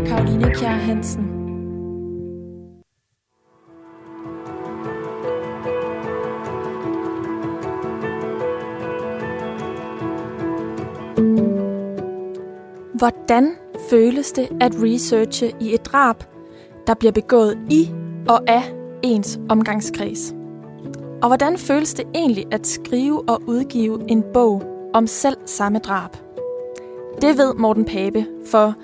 og Karoline Kjær Hansen. Hvordan føles det at researche i et drab, der bliver begået i og af ens omgangskreds? Og hvordan føles det egentlig at skrive og udgive en bog om selv samme drab? Det ved Morten Pape, for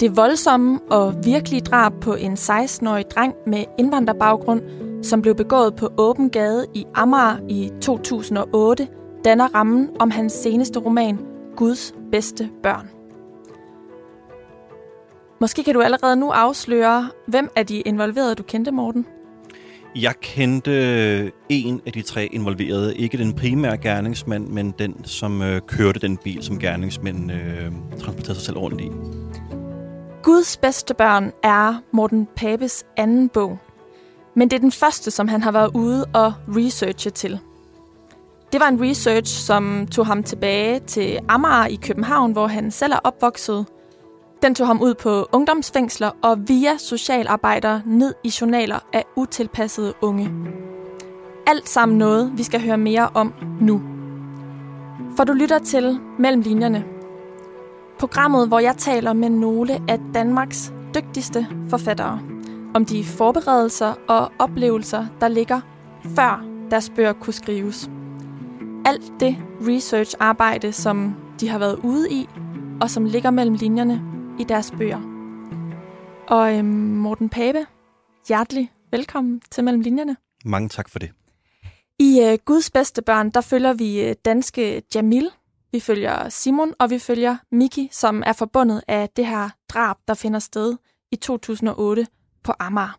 det voldsomme og virkelige drab på en 16-årig dreng med indvandrerbaggrund, som blev begået på åben gade i Amager i 2008, danner rammen om hans seneste roman, Guds bedste børn. Måske kan du allerede nu afsløre, hvem af de involverede du kendte, Morten? Jeg kendte en af de tre involverede. Ikke den primære gerningsmand, men den, som øh, kørte den bil, som gerningsmænd øh, transporterede sig selv rundt i. Guds bedste børn er Morten Papes anden bog. Men det er den første, som han har været ude og researche til. Det var en research, som tog ham tilbage til Amager i København, hvor han selv er opvokset – den tog ham ud på ungdomsfængsler og via socialarbejdere ned i journaler af utilpassede unge. Alt sammen noget, vi skal høre mere om nu. For du lytter til Mellem Linjerne. Programmet, hvor jeg taler med nogle af Danmarks dygtigste forfattere om de forberedelser og oplevelser, der ligger før deres bøger kunne skrives. Alt det research-arbejde, som de har været ude i, og som ligger mellem linjerne, i deres bøger. Og øhm, Morten Pape, hjertelig velkommen til Mellem Linjerne. Mange tak for det. I øh, Guds bedste børn, der følger vi øh, danske Jamil, vi følger Simon, og vi følger Miki, som er forbundet af det her drab, der finder sted i 2008 på Amager.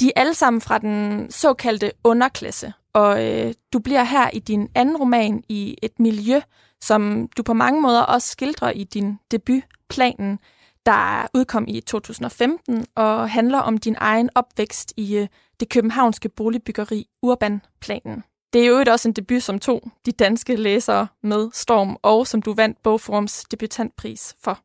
De er alle sammen fra den såkaldte underklasse, og øh, du bliver her i din anden roman i et miljø, som du på mange måder også skildrer i din debut Planen, der udkom i 2015 og handler om din egen opvækst i øh, det københavnske boligbyggeri Urbanplanen. Det er jo også en debut, som to de danske læsere med Storm, og som du vandt Bogforums debutantpris for.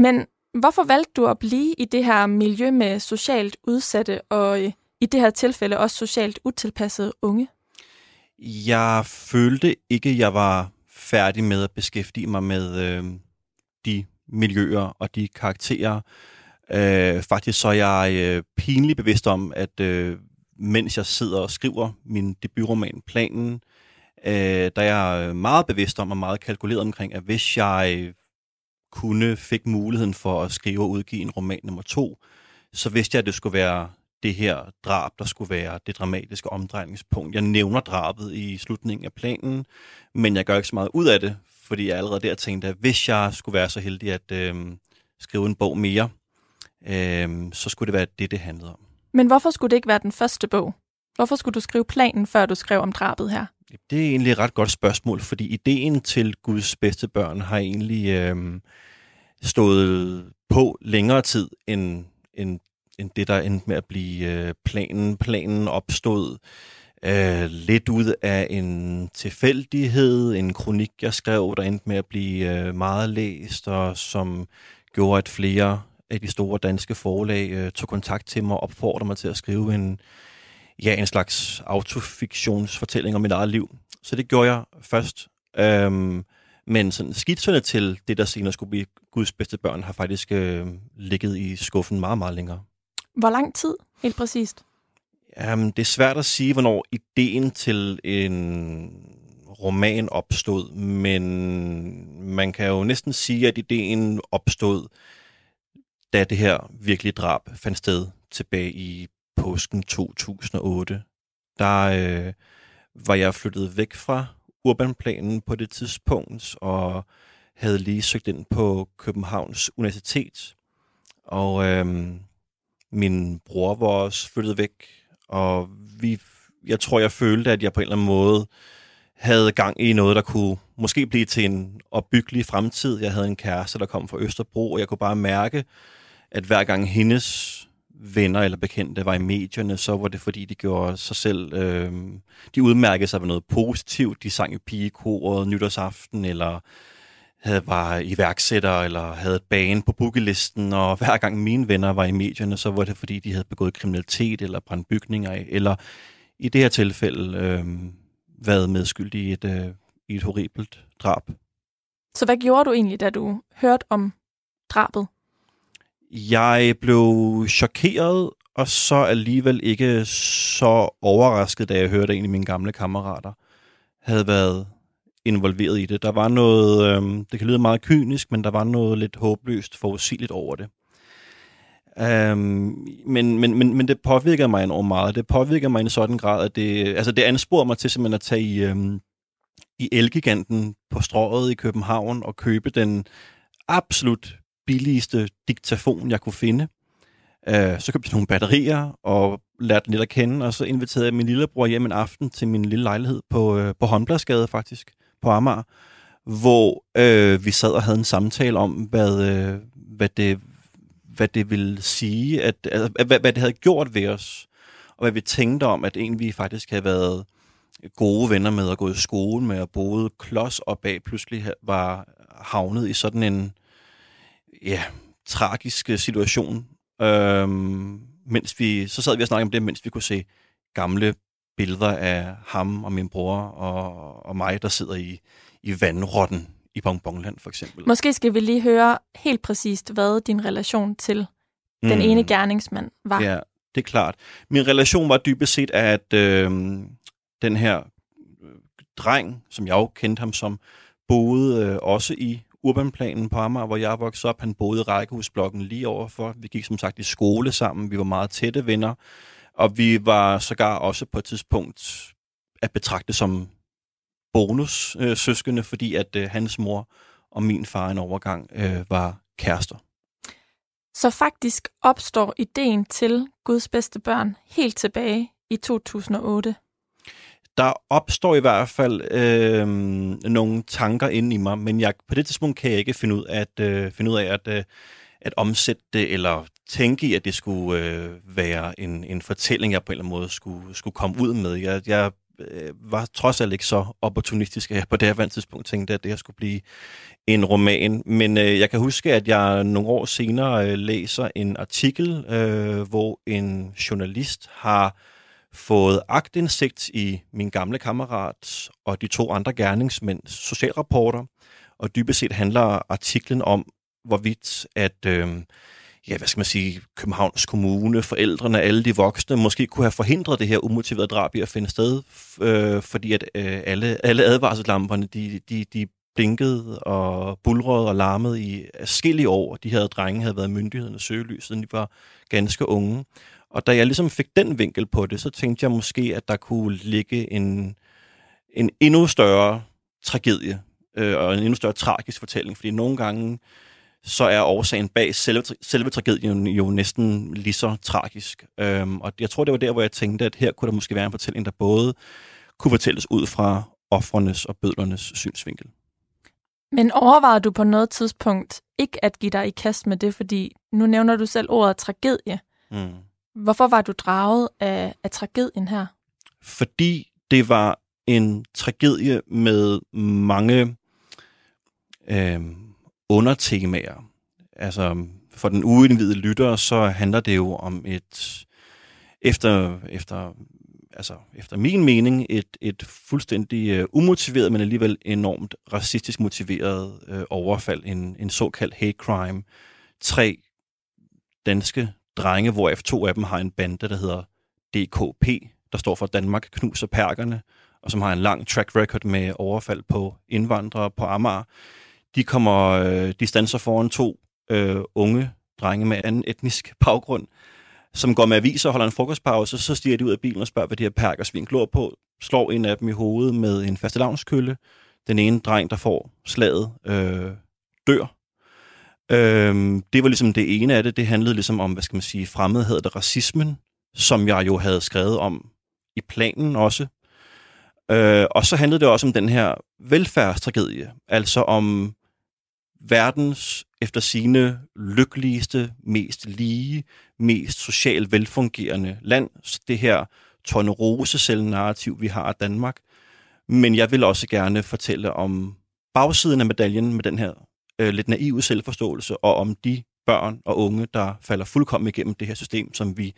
Men hvorfor valgte du at blive i det her miljø med socialt udsatte og øh, i det her tilfælde også socialt utilpassede unge? Jeg følte ikke, jeg var færdig med at beskæftige mig med øh, de miljøer og de karakterer. Øh, faktisk så er jeg øh, pinligt bevidst om, at øh, mens jeg sidder og skriver min debutroman Planen, øh, der er jeg øh, meget bevidst om og meget kalkuleret omkring, at hvis jeg kunne fik muligheden for at skrive og udgive en roman nummer to, så vidste jeg, at det skulle være det her drab, der skulle være det dramatiske omdrejningspunkt. Jeg nævner drabet i slutningen af planen, men jeg gør ikke så meget ud af det, fordi jeg allerede der tænkte, at hvis jeg skulle være så heldig at øh, skrive en bog mere, øh, så skulle det være det, det handlede om. Men hvorfor skulle det ikke være den første bog? Hvorfor skulle du skrive planen, før du skrev om drabet her? Det er egentlig et ret godt spørgsmål, fordi ideen til Guds bedste børn har egentlig øh, stået på længere tid end, end, end det, der endte med at blive øh, planen. Planen opstod øh, lidt ud af en tilfældighed, en kronik, jeg skrev, der endte med at blive øh, meget læst, og som gjorde, at flere af de store danske forlag øh, tog kontakt til mig og opfordrede mig til at skrive en, ja, en slags autofiktionsfortælling om mit eget liv. Så det gjorde jeg først. Øhm, men sådan skitserne til det, der senere skulle blive Guds bedste børn, har faktisk øh, ligget i skuffen meget, meget længere. Hvor lang tid, helt præcist? Um, det er svært at sige, hvornår ideen til en roman opstod, men man kan jo næsten sige, at ideen opstod, da det her virkelige drab fandt sted tilbage i påsken 2008. Der øh, var jeg flyttet væk fra urbanplanen på det tidspunkt, og havde lige søgt ind på Københavns Universitet. Og øh, min bror var også flyttet væk og vi, jeg tror, jeg følte, at jeg på en eller anden måde havde gang i noget, der kunne måske blive til en opbyggelig fremtid. Jeg havde en kæreste, der kom fra Østerbro, og jeg kunne bare mærke, at hver gang hendes venner eller bekendte var i medierne, så var det fordi, de gjorde sig selv, øh, de udmærkede sig ved noget positivt. De sang i pigekoret nytårsaften, eller havde, var iværksætter eller havde et bane på bookelisten, og hver gang mine venner var i medierne, så var det fordi, de havde begået kriminalitet eller brændt bygninger af, eller i det her tilfælde øh, været medskyldig i et, øh, i et horribelt drab. Så hvad gjorde du egentlig, da du hørte om drabet? Jeg blev chokeret, og så alligevel ikke så overrasket, da jeg hørte, at en af mine gamle kammerater havde været involveret i det. Der var noget, øh, det kan lyde meget kynisk, men der var noget lidt håbløst forudsigeligt over det. Um, men, men, men, men det påvirker mig enormt meget. Det påvirker mig i en sådan grad, at det, altså det ansporer mig til simpelthen at tage i, øhm, i Elgiganten på strået i København og købe den absolut billigste diktafon, jeg kunne finde. Uh, så købte jeg nogle batterier og lærte den lidt at kende, og så inviterede jeg min lillebror hjem en aften til min lille lejlighed på, øh, på Håndbladsgade faktisk, på Amager, hvor øh, vi sad og havde en samtale om, hvad, øh, hvad det hvad det ville sige, at, altså, hvad, hvad det havde gjort ved os, og hvad vi tænkte om, at en vi faktisk havde været gode venner med og gå i skole med, og boede klods og bag pludselig var havnet i sådan en ja, tragisk situation. Øhm, mens vi, så sad vi og snakkede om det, mens vi kunne se gamle billeder af ham og min bror og, og mig, der sidder i, i vandrotten i Bonbonland for eksempel. Måske skal vi lige høre helt præcist, hvad din relation til mm. den ene gerningsmand var. Ja, det er klart. Min relation var dybest set, at øh, den her øh, dreng, som jeg jo kendte ham som, boede øh, også i Urbanplanen på Amager, hvor jeg voksede op. Han boede i rækkehusblokken lige overfor. Vi gik som sagt i skole sammen. Vi var meget tætte venner. Og vi var sågar også på et tidspunkt at betragte som bonus øh, søskende, fordi at øh, hans mor og min far en overgang øh, var kærester. Så faktisk opstår ideen til Guds bedste børn helt tilbage i 2008. Der opstår i hvert fald øh, nogle tanker inde i mig, men jeg, på det tidspunkt kan jeg ikke finde ud af at, øh, finde ud af at, øh, at omsætte det, eller tænke i, at det skulle øh, være en, en fortælling, jeg på en eller anden måde skulle, skulle komme ud med. Jeg, jeg øh, var trods alt ikke så opportunistisk, at jeg på det her tidspunkt tænkte, at det her skulle blive en roman. Men øh, jeg kan huske, at jeg nogle år senere øh, læser en artikel, øh, hvor en journalist har fået agtindsigt i min gamle kammerat og de to andre gerningsmænds socialrapporter. Og dybest set handler artiklen om, hvorvidt at... Øh, ja, hvad skal man sige, Københavns Kommune, forældrene, alle de voksne, måske kunne have forhindret det her umotiverede drab i at finde sted, øh, fordi at øh, alle, alle advarselslamperne, de, de, de blinkede og bulrede og larmede i forskellige år. De her drenge havde været myndighedernes søgelys, siden de var ganske unge. Og da jeg ligesom fik den vinkel på det, så tænkte jeg måske, at der kunne ligge en, en endnu større tragedie øh, og en endnu større tragisk fortælling, fordi nogle gange så er årsagen bag selve, selve tragedien jo næsten lige så tragisk. Øhm, og jeg tror, det var der, hvor jeg tænkte, at her kunne der måske være en fortælling, der både kunne fortælles ud fra offrenes og bødlernes synsvinkel. Men overvejede du på noget tidspunkt ikke at give dig i kast med det, fordi nu nævner du selv ordet tragedie. Mm. Hvorfor var du draget af, af tragedien her? Fordi det var en tragedie med mange øh, undertemaer. Altså, for den uindvidede lytter, så handler det jo om et, efter, efter, altså, efter min mening, et, et fuldstændig uh, umotiveret, men alligevel enormt racistisk motiveret uh, overfald, en, en såkaldt hate crime. Tre danske drenge, hvor to af dem har en bande, der hedder DKP, der står for Danmark knuser perkerne, og som har en lang track record med overfald på indvandrere på Amager de kommer, øh, de stanser foran to øh, unge drenge med anden etnisk baggrund, som går med aviser og holder en frokostpause, så stiger de ud af bilen og spørger, hvad de her perkersvin glor på, slår en af dem i hovedet med en fastelavnskølle. Den ene dreng, der får slaget, øh, dør. Øh, det var ligesom det ene af det. Det handlede ligesom om, hvad skal man sige, fremmedhed og racismen, som jeg jo havde skrevet om i planen også. Øh, og så handlede det også om den her velfærdstragedie, altså om verdens efter sine lykkeligste, mest lige, mest socialt velfungerende land. Det her tornerose narrativ vi har af Danmark. Men jeg vil også gerne fortælle om bagsiden af medaljen med den her øh, lidt naive selvforståelse, og om de børn og unge, der falder fuldkommen igennem det her system, som vi,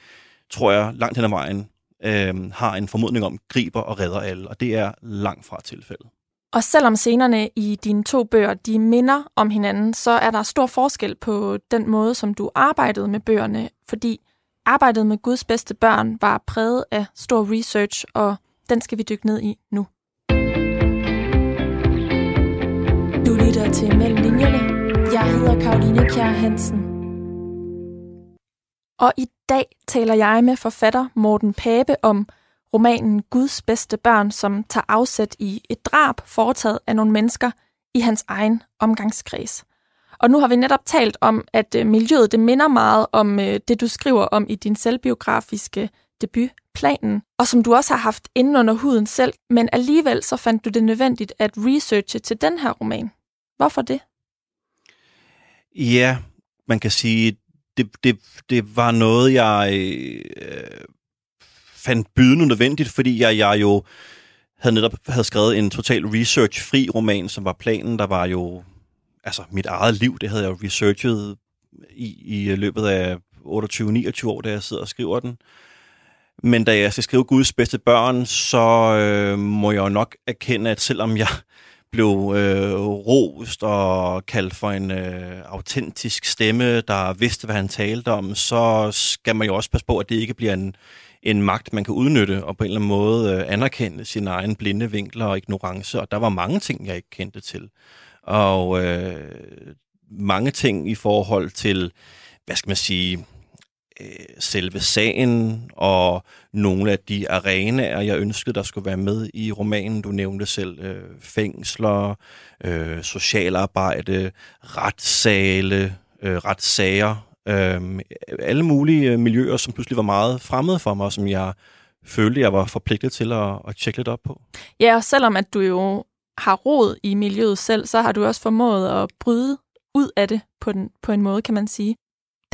tror jeg, langt hen ad vejen øh, har en formodning om, griber og redder alle. Og det er langt fra tilfældet. Og selvom scenerne i dine to bøger, de minder om hinanden, så er der stor forskel på den måde, som du arbejdede med bøgerne, fordi arbejdet med Guds bedste børn var præget af stor research, og den skal vi dykke ned i nu. Du lytter til Mellem Linjerne. Jeg hedder Karoline Kjær Hansen. Og i dag taler jeg med forfatter Morten Pape om romanen Guds bedste børn, som tager afsæt i et drab foretaget af nogle mennesker i hans egen omgangskreds. Og nu har vi netop talt om, at øh, miljøet det minder meget om øh, det, du skriver om i din selvbiografiske debut, Planen, og som du også har haft inden under huden selv, men alligevel så fandt du det nødvendigt at researche til den her roman. Hvorfor det? Ja, man kan sige, det, det, det var noget, jeg øh, fandt bydende nødvendigt, fordi jeg, jeg jo havde netop havde skrevet en total research-fri roman, som var planen. Der var jo altså mit eget liv, det havde jeg jo researchet i, i løbet af 28-29 år, da jeg sidder og skriver den. Men da jeg skal skrive Guds bedste børn, så øh, må jeg jo nok erkende, at selvom jeg blev øh, rost og kaldt for en øh, autentisk stemme, der vidste, hvad han talte om, så skal man jo også passe på, at det ikke bliver en, en magt, man kan udnytte og på en eller anden måde øh, anerkende sine egne blinde vinkler og ignorance. Og der var mange ting, jeg ikke kendte til. Og øh, mange ting i forhold til, hvad skal man sige, øh, selve sagen og nogle af de arenaer, jeg ønskede, der skulle være med i romanen. Du nævnte selv øh, fængsler, øh, socialarbejde, retssale, øh, retssager, øh, alle mulige øh, miljøer, som pludselig var meget fremmede for mig, som jeg følte, jeg var forpligtet til at, at tjekke lidt op på. Ja, og selvom at du jo har rod i miljøet selv, så har du også formået at bryde ud af det på, den, på en måde, kan man sige.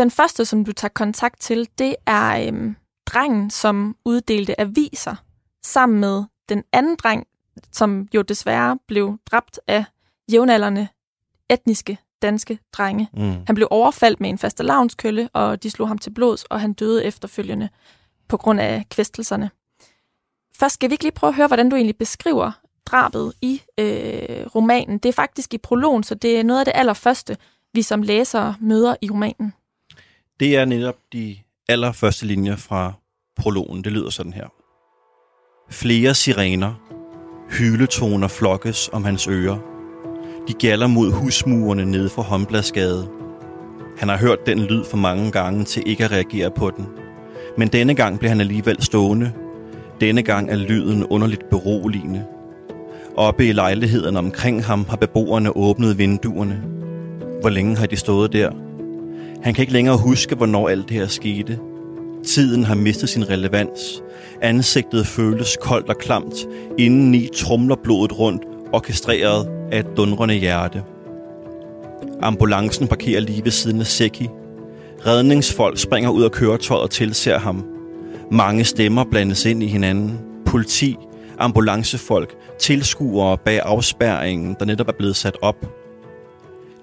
Den første, som du tager kontakt til, det er øhm, drengen, som uddelte aviser, sammen med den anden dreng, som jo desværre blev dræbt af jævnaldrende etniske danske drenge. Mm. Han blev overfaldt med en faste lavnskølle, og de slog ham til blods, og han døde efterfølgende på grund af kvæstelserne. Først skal vi ikke lige prøve at høre, hvordan du egentlig beskriver drabet i øh, romanen. Det er faktisk i prologen, så det er noget af det allerførste, vi som læsere møder i romanen. Det er netop de allerførste linjer fra prologen. Det lyder sådan her. Flere sirener, hyletoner flokkes om hans ører. De gælder mod husmurene nede for Håndbladsgade. Han har hørt den lyd for mange gange til ikke at reagere på den. Men denne gang bliver han alligevel stående. Denne gang er lyden underligt beroligende. Oppe i lejligheden omkring ham har beboerne åbnet vinduerne. Hvor længe har de stået der? Han kan ikke længere huske, hvornår alt det her skete. Tiden har mistet sin relevans. Ansigtet føles koldt og klamt. Indeni trumler blodet rundt, orkestreret af et dundrende hjerte. Ambulancen parkerer lige ved siden af Seki. Redningsfolk springer ud af køretøjet og tilser ham. Mange stemmer blandes ind i hinanden. Politi, ambulancefolk, tilskuere bag afspærringen, der netop er blevet sat op.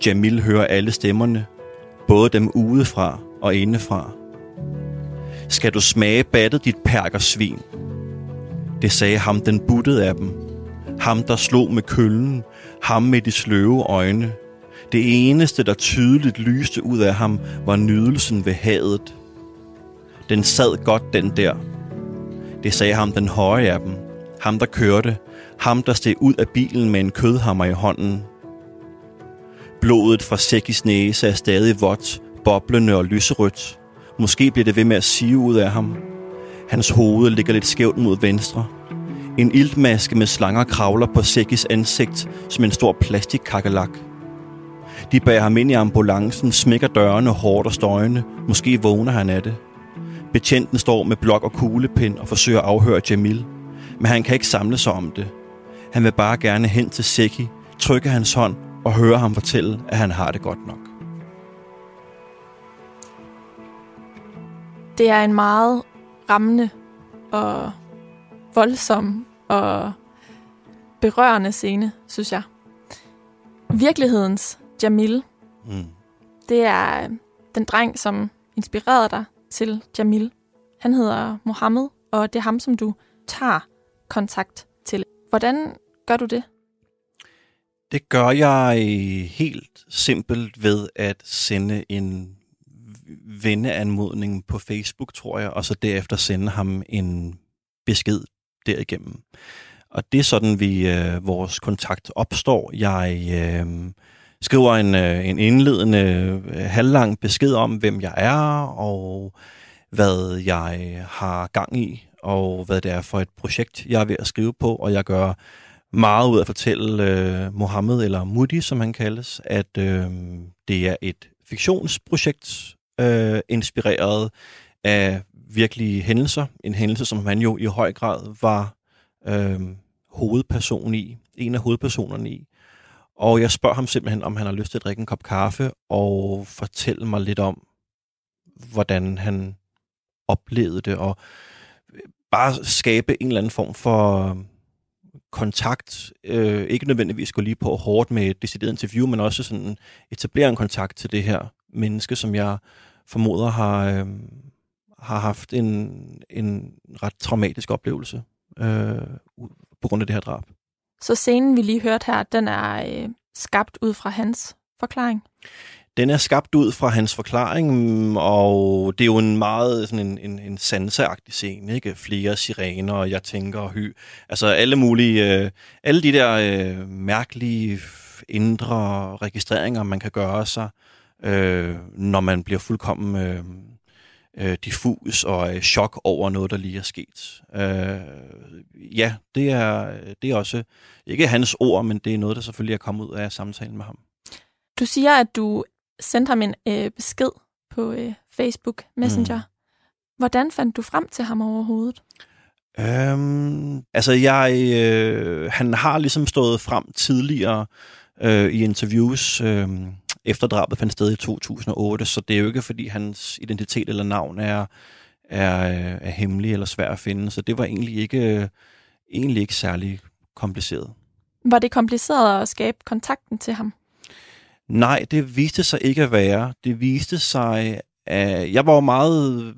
Jamil hører alle stemmerne, både dem udefra og indefra. Skal du smage battet, dit perkersvin? Det sagde ham, den buttede af dem. Ham, der slog med køllen. Ham med de sløve øjne. Det eneste, der tydeligt lyste ud af ham, var nydelsen ved hadet. Den sad godt, den der. Det sagde ham den høje af dem. Ham, der kørte. Ham, der steg ud af bilen med en kødhammer i hånden. Blodet fra Sækkis næse er stadig vådt, boblende og lyserødt. Måske bliver det ved med at sive ud af ham. Hans hoved ligger lidt skævt mod venstre. En iltmaske med slanger kravler på Sækkis ansigt som en stor plastikkakkelak. De bærer ham ind i ambulancen, smækker dørene hårdt og støjende. Måske vågner han af det. Betjenten står med blok og kuglepind og forsøger at afhøre Jamil. Men han kan ikke samle sig om det. Han vil bare gerne hen til Seki, trykke hans hånd og høre ham fortælle, at han har det godt nok. Det er en meget rammende og voldsom og berørende scene, synes jeg. Virkelighedens Jamil, Mm. det er den dreng, som inspirerede dig til Jamil. Han hedder Mohammed, og det er ham, som du tager kontakt til. Hvordan gør du det? Det gør jeg øh, helt simpelt ved at sende en venneanmodning på Facebook, tror jeg, og så derefter sende ham en besked derigennem. Og det er sådan, vi øh, vores kontakt opstår. Jeg øh, skriver en, øh, en indledende øh, halvlang besked om, hvem jeg er, og hvad jeg har gang i, og hvad det er for et projekt, jeg er ved at skrive på, og jeg gør meget ud af at fortælle øh, Mohammed, eller Mudi, som han kaldes, at øh, det er et fiktionsprojekt, øh, inspireret af virkelige hændelser. En hændelse, som han jo i høj grad var øh, hovedperson i, en af hovedpersonerne i. Og jeg spørger ham simpelthen, om han har lyst til at drikke en kop kaffe, og fortælle mig lidt om, hvordan han oplevede det, og øh, bare skabe en eller anden form for kontakt. Øh, ikke nødvendigvis gå lige på hårdt med et decideret interview, men også sådan etablere en kontakt til det her menneske, som jeg formoder har, øh, har haft en, en ret traumatisk oplevelse øh, på grund af det her drab. Så scenen, vi lige hørte her, den er øh, skabt ud fra hans forklaring. Den er skabt ud fra hans forklaring, mm, og det er jo en meget sådan en, en, en sanseagtig scene, ikke? Flere sirener, og jeg tænker og hy. Altså alle mulige, øh, alle de der øh, mærkelige indre registreringer, man kan gøre sig, øh, når man bliver fuldkommen øh, øh, diffus og øh, chok over noget, der lige er sket. Øh, ja, det er, det er også ikke hans ord, men det er noget, der selvfølgelig er kommet ud af samtalen med ham. Du siger, at du sendte ham en øh, besked på øh, Facebook Messenger. Mm. Hvordan fandt du frem til ham overhovedet? Øhm, altså, jeg, øh, han har ligesom stået frem tidligere øh, i interviews, øh, efter drabet fandt sted i 2008, så det er jo ikke, fordi hans identitet eller navn er, er, er hemmelig eller svær at finde, så det var egentlig ikke, egentlig ikke særlig kompliceret. Var det kompliceret at skabe kontakten til ham? Nej, det viste sig ikke at være. Det viste sig, at jeg var meget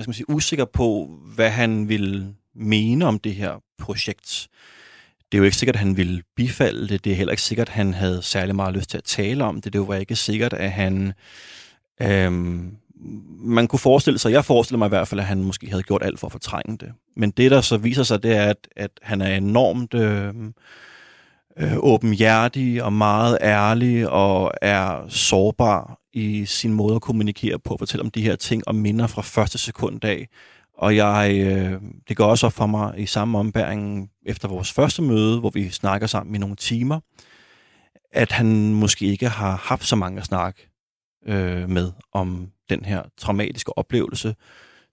hvad skal man sige, usikker på, hvad han ville mene om det her projekt. Det er jo ikke sikkert, at han ville bifalde det. Det er heller ikke sikkert, at han havde særlig meget lyst til at tale om det. Det var ikke sikkert, at han... Øhm, man kunne forestille sig, jeg forestiller mig i hvert fald, at han måske havde gjort alt for at fortrænge det. Men det, der så viser sig, det er, at, at han er enormt... Øh, øh, åbenhjertig og meget ærlig og er sårbar i sin måde at kommunikere på, at fortælle om de her ting og minder fra første sekund af. Og jeg, øh, det går også op for mig i samme ombæring efter vores første møde, hvor vi snakker sammen i nogle timer, at han måske ikke har haft så mange at snakke øh, med om den her traumatiske oplevelse,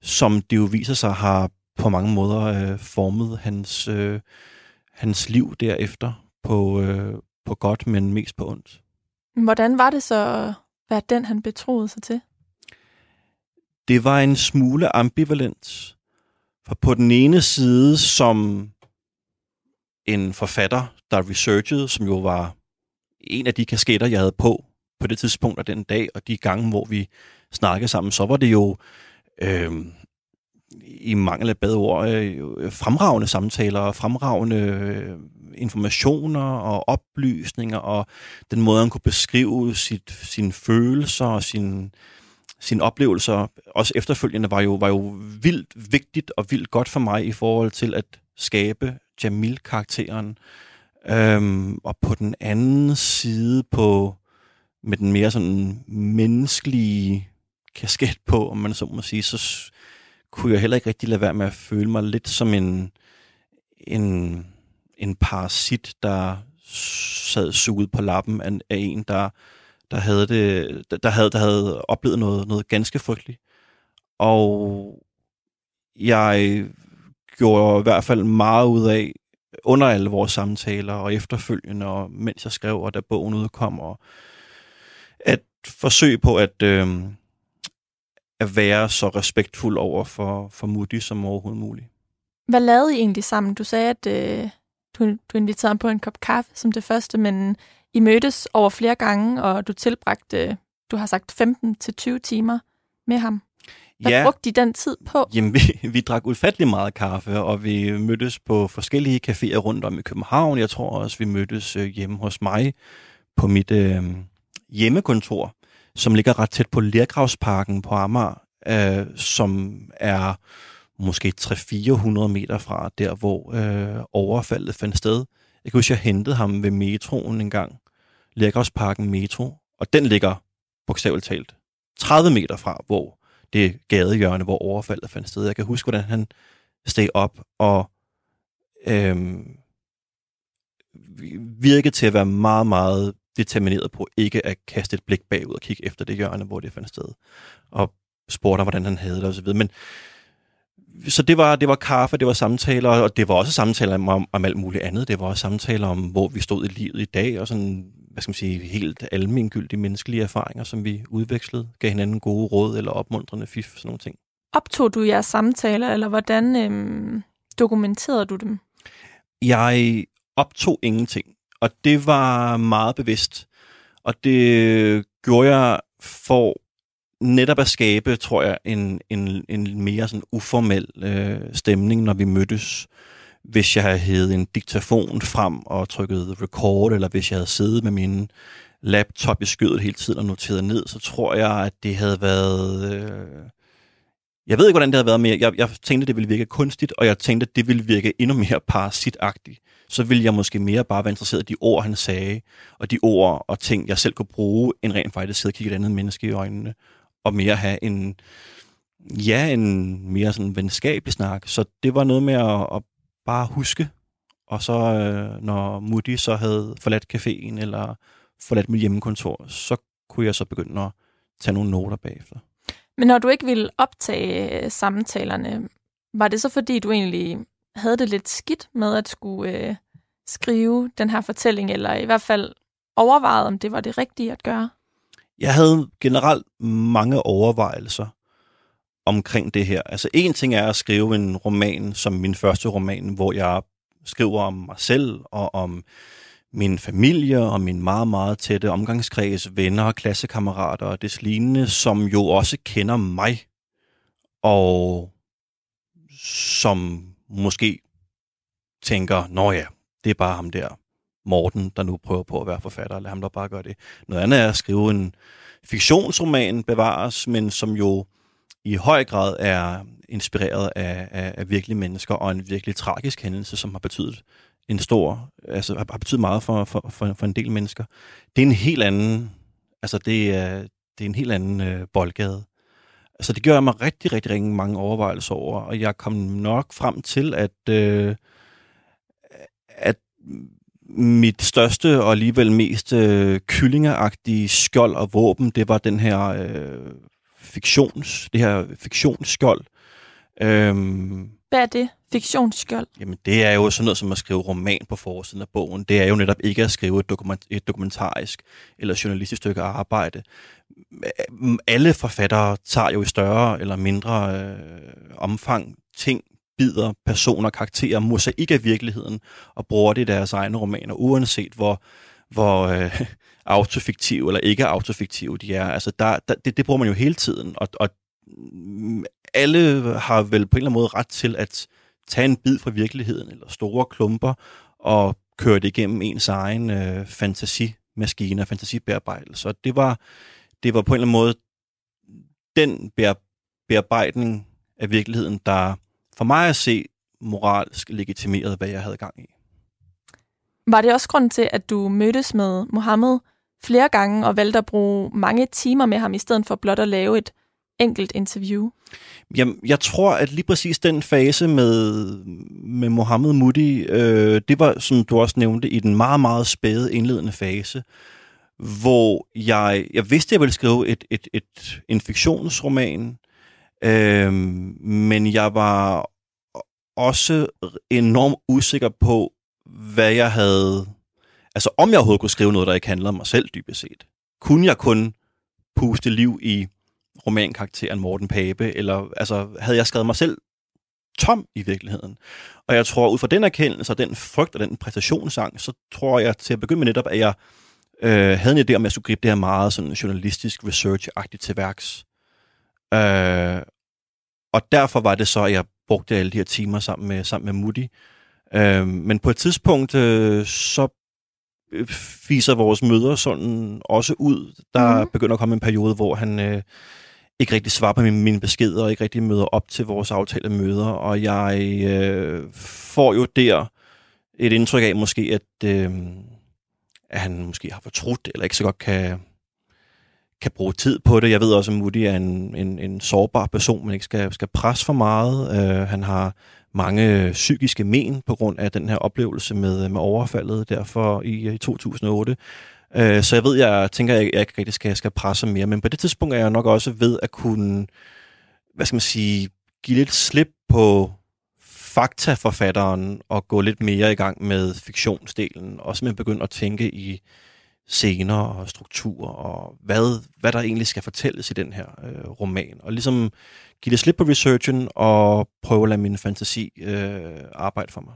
som det jo viser sig har på mange måder øh, formet hans, øh, hans liv derefter på, øh, på godt, men mest på ondt. Hvordan var det så at være den, han betroede sig til? Det var en smule ambivalent. For på den ene side, som en forfatter, der researchede, som jo var en af de kasketter, jeg havde på på det tidspunkt og den dag, og de gange, hvor vi snakkede sammen, så var det jo øh, i mangel af bedre ord, øh, fremragende samtaler og fremragende øh, informationer og oplysninger, og den måde, han kunne beskrive sit, sine følelser og sine, sine oplevelser, også efterfølgende, var jo, var jo vildt vigtigt og vildt godt for mig i forhold til at skabe Jamil-karakteren. Øhm, og på den anden side, på med den mere sådan menneskelige kasket på, om man så må sige, så kunne jeg heller ikke rigtig lade være med at føle mig lidt som en, en, en parasit, der sad suget på lappen af, af en, der, der, havde det, der, havde, der havde oplevet noget, noget ganske frygteligt. Og jeg gjorde i hvert fald meget ud af, under alle vores samtaler og efterfølgende, og mens jeg skrev, og da bogen udkom, og at forsøge på at, øh, at være så respektfuld over for, for Moody som overhovedet muligt. Hvad lavede I egentlig sammen? Du sagde, at øh, du, du inviterede ham på en kop kaffe som det første, men I mødtes over flere gange, og du tilbragte, du har sagt 15-20 timer med ham. Hvad Ja. brugte de den tid på? Jamen, vi, vi drak ufattelig meget kaffe, og vi mødtes på forskellige caféer rundt om i København. Jeg tror også, vi mødtes øh, hjemme hos mig på mit øh, hjemmekontor, som ligger ret tæt på Lergravsparken på Amager, øh, som er måske 300-400 meter fra der, hvor øh, overfaldet fandt sted. Jeg kan huske, jeg hentede ham ved metroen en gang, Lergravsparken Metro, og den ligger bogstaveligt talt 30 meter fra, hvor det gadehjørne, hvor overfaldet fandt sted. Jeg kan huske, hvordan han steg op og øhm, virkede til at være meget, meget determineret på ikke at kaste et blik bagud og kigge efter det hjørne, hvor det fandt sted. Og spurgte ham, hvordan han havde det osv. Men så det var, det var kaffe, det var samtaler, og det var også samtaler om, om, alt muligt andet. Det var også samtaler om, hvor vi stod i livet i dag, og sådan, hvad skal man sige, helt almengyldige menneskelige erfaringer, som vi udvekslede, gav hinanden gode råd eller opmuntrende fif, sådan nogle ting. Optog du jeres samtaler, eller hvordan øhm, dokumenterede du dem? Jeg optog ingenting, og det var meget bevidst. Og det gjorde jeg for netop at skabe, tror jeg, en, en, en mere sådan uformel øh, stemning, når vi mødtes. Hvis jeg havde hævet en diktafon frem og trykket record, eller hvis jeg havde siddet med min laptop i skødet hele tiden og noteret ned, så tror jeg, at det havde været... Øh, jeg ved ikke, hvordan det havde været, mere. jeg, jeg tænkte, det ville virke kunstigt, og jeg tænkte, at det ville virke endnu mere parasitagtigt. Så ville jeg måske mere bare være interesseret i de ord, han sagde, og de ord og ting, jeg selv kunne bruge, end rent faktisk sidde og kigge et andet menneske i øjnene, og mere have en, ja, en mere sådan venskabelig snak. Så det var noget med at, at bare huske, og så øh, når Moody så havde forladt caféen, eller forladt mit hjemmekontor, så kunne jeg så begynde at tage nogle noter bagefter. Men når du ikke ville optage øh, samtalerne, var det så fordi, du egentlig havde det lidt skidt med at skulle øh, skrive den her fortælling, eller i hvert fald overvejede, om det var det rigtige at gøre? Jeg havde generelt mange overvejelser omkring det her. Altså en ting er at skrive en roman som min første roman, hvor jeg skriver om mig selv og om min familie og min meget, meget tætte omgangskreds, venner og klassekammerater og des lignende, som jo også kender mig og som måske tænker, nå ja, det er bare ham der, Morten, der nu prøver på at være forfatter, lad ham da bare gøre det. Noget andet er at skrive en fiktionsroman, bevares, men som jo i høj grad er inspireret af, af, af virkelige mennesker og en virkelig tragisk hændelse, som har betydet en stor, altså har betydet meget for, for, for, for en del mennesker. Det er en helt anden, altså det er, det er en helt anden øh, boldgade. Altså det gør mig rigtig, rigtig, rigtig mange overvejelser over, og jeg kom nok frem til, at, øh, at mit største og alligevel mest øh, kyllingeragtige skjold og våben, det var den her øh, fiktions, det her fiktionsskjold. Øhm, Hvad er det? Fiktionsskjold? Jamen, det er jo sådan noget som at skrive roman på forsiden af bogen. Det er jo netop ikke at skrive et, dokument, et dokumentarisk eller journalistisk stykke arbejde. Alle forfattere tager jo i større eller mindre øh, omfang ting, bider, personer, karakterer, mosaik af virkeligheden, og bruger det i deres egne romaner, uanset hvor, hvor øh, autofiktive eller ikke autofiktive de er. Altså, der, der, det, det bruger man jo hele tiden, og, og alle har vel på en eller anden måde ret til at tage en bid fra virkeligheden, eller store klumper, og køre det igennem ens egen øh, fantasimaskine og fantasibearbejdelse. Og det var, det var på en eller anden måde den bear- bearbejdning af virkeligheden, der for mig at se moralsk legitimeret, hvad jeg havde gang i. Var det også grund til, at du mødtes med Mohammed flere gange og valgte at bruge mange timer med ham, i stedet for blot at lave et enkelt interview? Jamen, jeg tror, at lige præcis den fase med, med Mohammed Moody, øh, det var, som du også nævnte, i den meget, meget spæde indledende fase, hvor jeg, jeg vidste, at jeg ville skrive et, et, et, en fiktionsroman, øh, men jeg var også enormt usikker på, hvad jeg havde... Altså, om jeg overhovedet kunne skrive noget, der ikke handler om mig selv, dybest set. Kunne jeg kun puste liv i romankarakteren Morten Pape, eller altså, havde jeg skrevet mig selv tom i virkeligheden. Og jeg tror, ud fra den erkendelse og den frygt og den præstationsangst, så tror jeg til at begynde med netop, at jeg øh, havde en idé om, at jeg skulle gribe det her meget sådan journalistisk research-agtigt til værks. Øh, og derfor var det så, at jeg brugte alle de her timer sammen med, sammen med Moody. Øh, men på et tidspunkt, øh, så viser vores møder sådan også ud. Der mm. begynder at komme en periode, hvor han øh, ikke rigtig svarer på mine, mine beskeder, og ikke rigtig møder op til vores aftalte møder, og jeg øh, får jo der et indtryk af måske, at, øh, at han måske har fortrudt, eller ikke så godt kan, kan bruge tid på det. Jeg ved også, at Moody er en, en, en sårbar person, man ikke skal, skal presse for meget. Øh, han har mange psykiske men på grund af den her oplevelse med, med overfaldet derfor i, i 2008. Øh, så jeg ved, jeg tænker, at jeg, jeg ikke rigtig skal, skal presse mere, men på det tidspunkt er jeg nok også ved at kunne, hvad skal man sige, give lidt slip på faktaforfatteren og gå lidt mere i gang med fiktionsdelen, og simpelthen begynde at tænke i scener og strukturer, og hvad, hvad der egentlig skal fortælles i den her øh, roman. Og ligesom give det slip på researchen og prøve at lade min fantasi øh, arbejde for mig.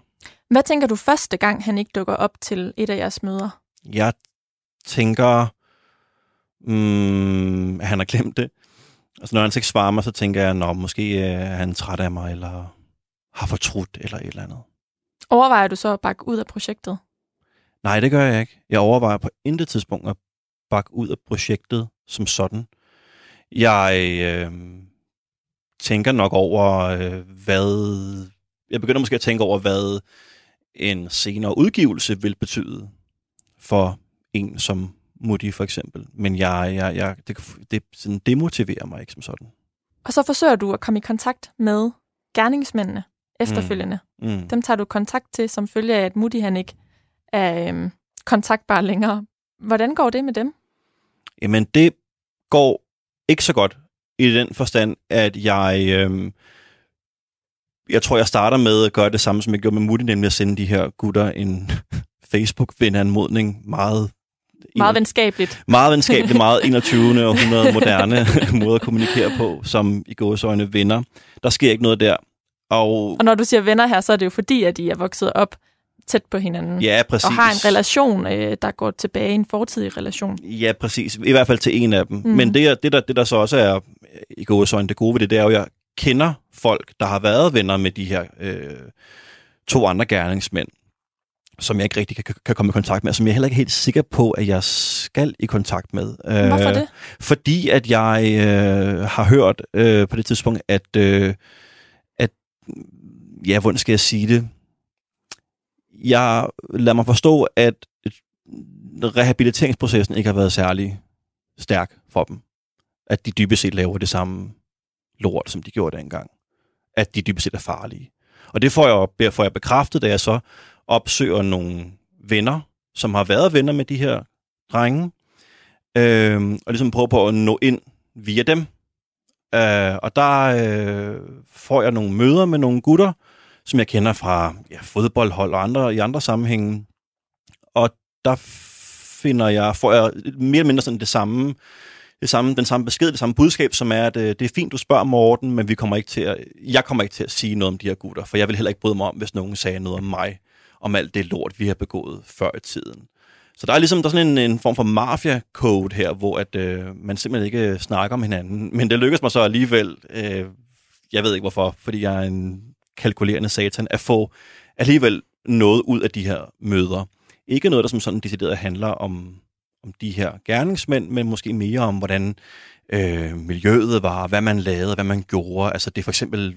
Hvad tænker du første gang, han ikke dukker op til et af jeres møder? Jeg tænker, mm, han har glemt det. Altså, når han ikke svarer mig, så tænker jeg, at måske øh, er han træt af mig, eller har fortrudt, eller et eller andet. Overvejer du så at bakke ud af projektet? Nej, det gør jeg ikke. Jeg overvejer på intet tidspunkt at bakke ud af projektet som sådan. Jeg øh, tænker nok over, øh, hvad... Jeg begynder måske at tænke over, hvad en senere udgivelse vil betyde for en som Moody for eksempel. Men jeg, jeg, jeg, det, det sådan demotiverer mig ikke som sådan. Og så forsøger du at komme i kontakt med gerningsmændene efterfølgende. Mm. Mm. Dem tager du kontakt til, som følge af, at Moody han ikke er øhm, kontaktbar længere. Hvordan går det med dem? Jamen, det går ikke så godt i den forstand, at jeg... Øhm, jeg tror, jeg starter med at gøre det samme, som jeg gjorde med Moody, nemlig at sende de her gutter en Facebook-venanmodning meget meget venskabeligt. Meget venskabeligt, meget 21. århundrede moderne måde at kommunikere på, som i gåsøjne venner. Der sker ikke noget der. Og, og når du siger venner her, så er det jo fordi, at de er vokset op tæt på hinanden. Ja, præcis. Og har en relation, øh, der går tilbage, en fortidig relation. Ja, præcis. I hvert fald til en af dem. Mm. Men det, det, der, det, der så også er i gåsøjne det gode ved det, det er jo, at jeg kender folk, der har været venner med de her øh, to andre gerningsmænd som jeg ikke rigtig kan, kan komme i kontakt med, og som jeg heller ikke er helt sikker på, at jeg skal i kontakt med. Hvorfor øh, det? Fordi at jeg øh, har hørt øh, på det tidspunkt, at, øh, at ja, hvordan skal jeg sige det? Jeg lader mig forstå, at rehabiliteringsprocessen ikke har været særlig stærk for dem. At de dybest set laver det samme lort, som de gjorde dengang. At de dybest set er farlige. Og det får jeg, får jeg bekræftet, da jeg så opsøger nogle venner, som har været venner med de her drenge, øh, og ligesom prøver på at nå ind via dem. Øh, og der øh, får jeg nogle møder med nogle gutter, som jeg kender fra ja, fodboldhold og andre i andre sammenhænge. Og der finder jeg, får jeg mere eller mindre sådan det samme, det samme, den samme besked, det samme budskab, som er, at øh, det er fint, du spørger Morten, men vi kommer ikke til at, jeg kommer ikke til at sige noget om de her gutter, for jeg vil heller ikke bryde mig om, hvis nogen sagde noget om mig om alt det lort, vi har begået før i tiden. Så der er ligesom der er sådan en, en form for mafia-code her, hvor at, øh, man simpelthen ikke snakker om hinanden. Men det lykkedes mig så alligevel, øh, jeg ved ikke hvorfor, fordi jeg er en kalkulerende satan, at få alligevel noget ud af de her møder. Ikke noget, der som sådan decideret handler om, om de her gerningsmænd, men måske mere om, hvordan øh, miljøet var, hvad man lavede, hvad man gjorde. Altså det er for eksempel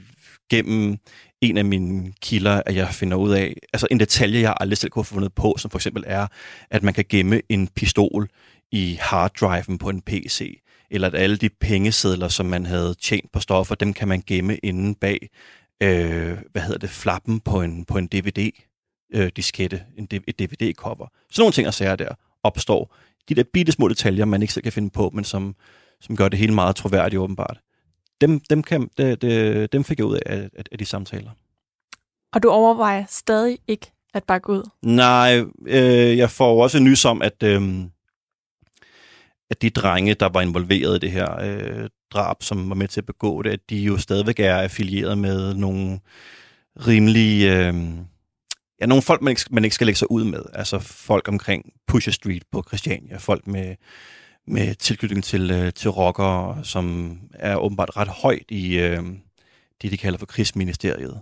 gennem en af mine kilder, at jeg finder ud af, altså en detalje, jeg aldrig selv kunne have fundet på, som for eksempel er, at man kan gemme en pistol i harddriven på en PC, eller at alle de pengesedler, som man havde tjent på stoffer, dem kan man gemme inde bag, øh, hvad hedder det, flappen på en, på en DVD, øh, diskette, en, et DVD-cover. Så nogle ting og sager der opstår. De der bitte små detaljer, man ikke selv kan finde på, men som, som gør det hele meget troværdigt åbenbart dem, dem, kan, de, de, dem fik jeg ud af, af, af de samtaler. Og du overvejer stadig ikke at bakke ud? Nej, øh, jeg får også nys om, at, øh, at de drenge, der var involveret i det her øh, drab, som var med til at begå det, at de jo stadigvæk er affilieret med nogle rimelige... Øh, ja, nogle folk, man ikke, man ikke skal lægge sig ud med. Altså folk omkring Pusher Street på Christiania, folk med, med tilknytning til, øh, til rockere, som er åbenbart ret højt i øh, det, de kalder for krigsministeriet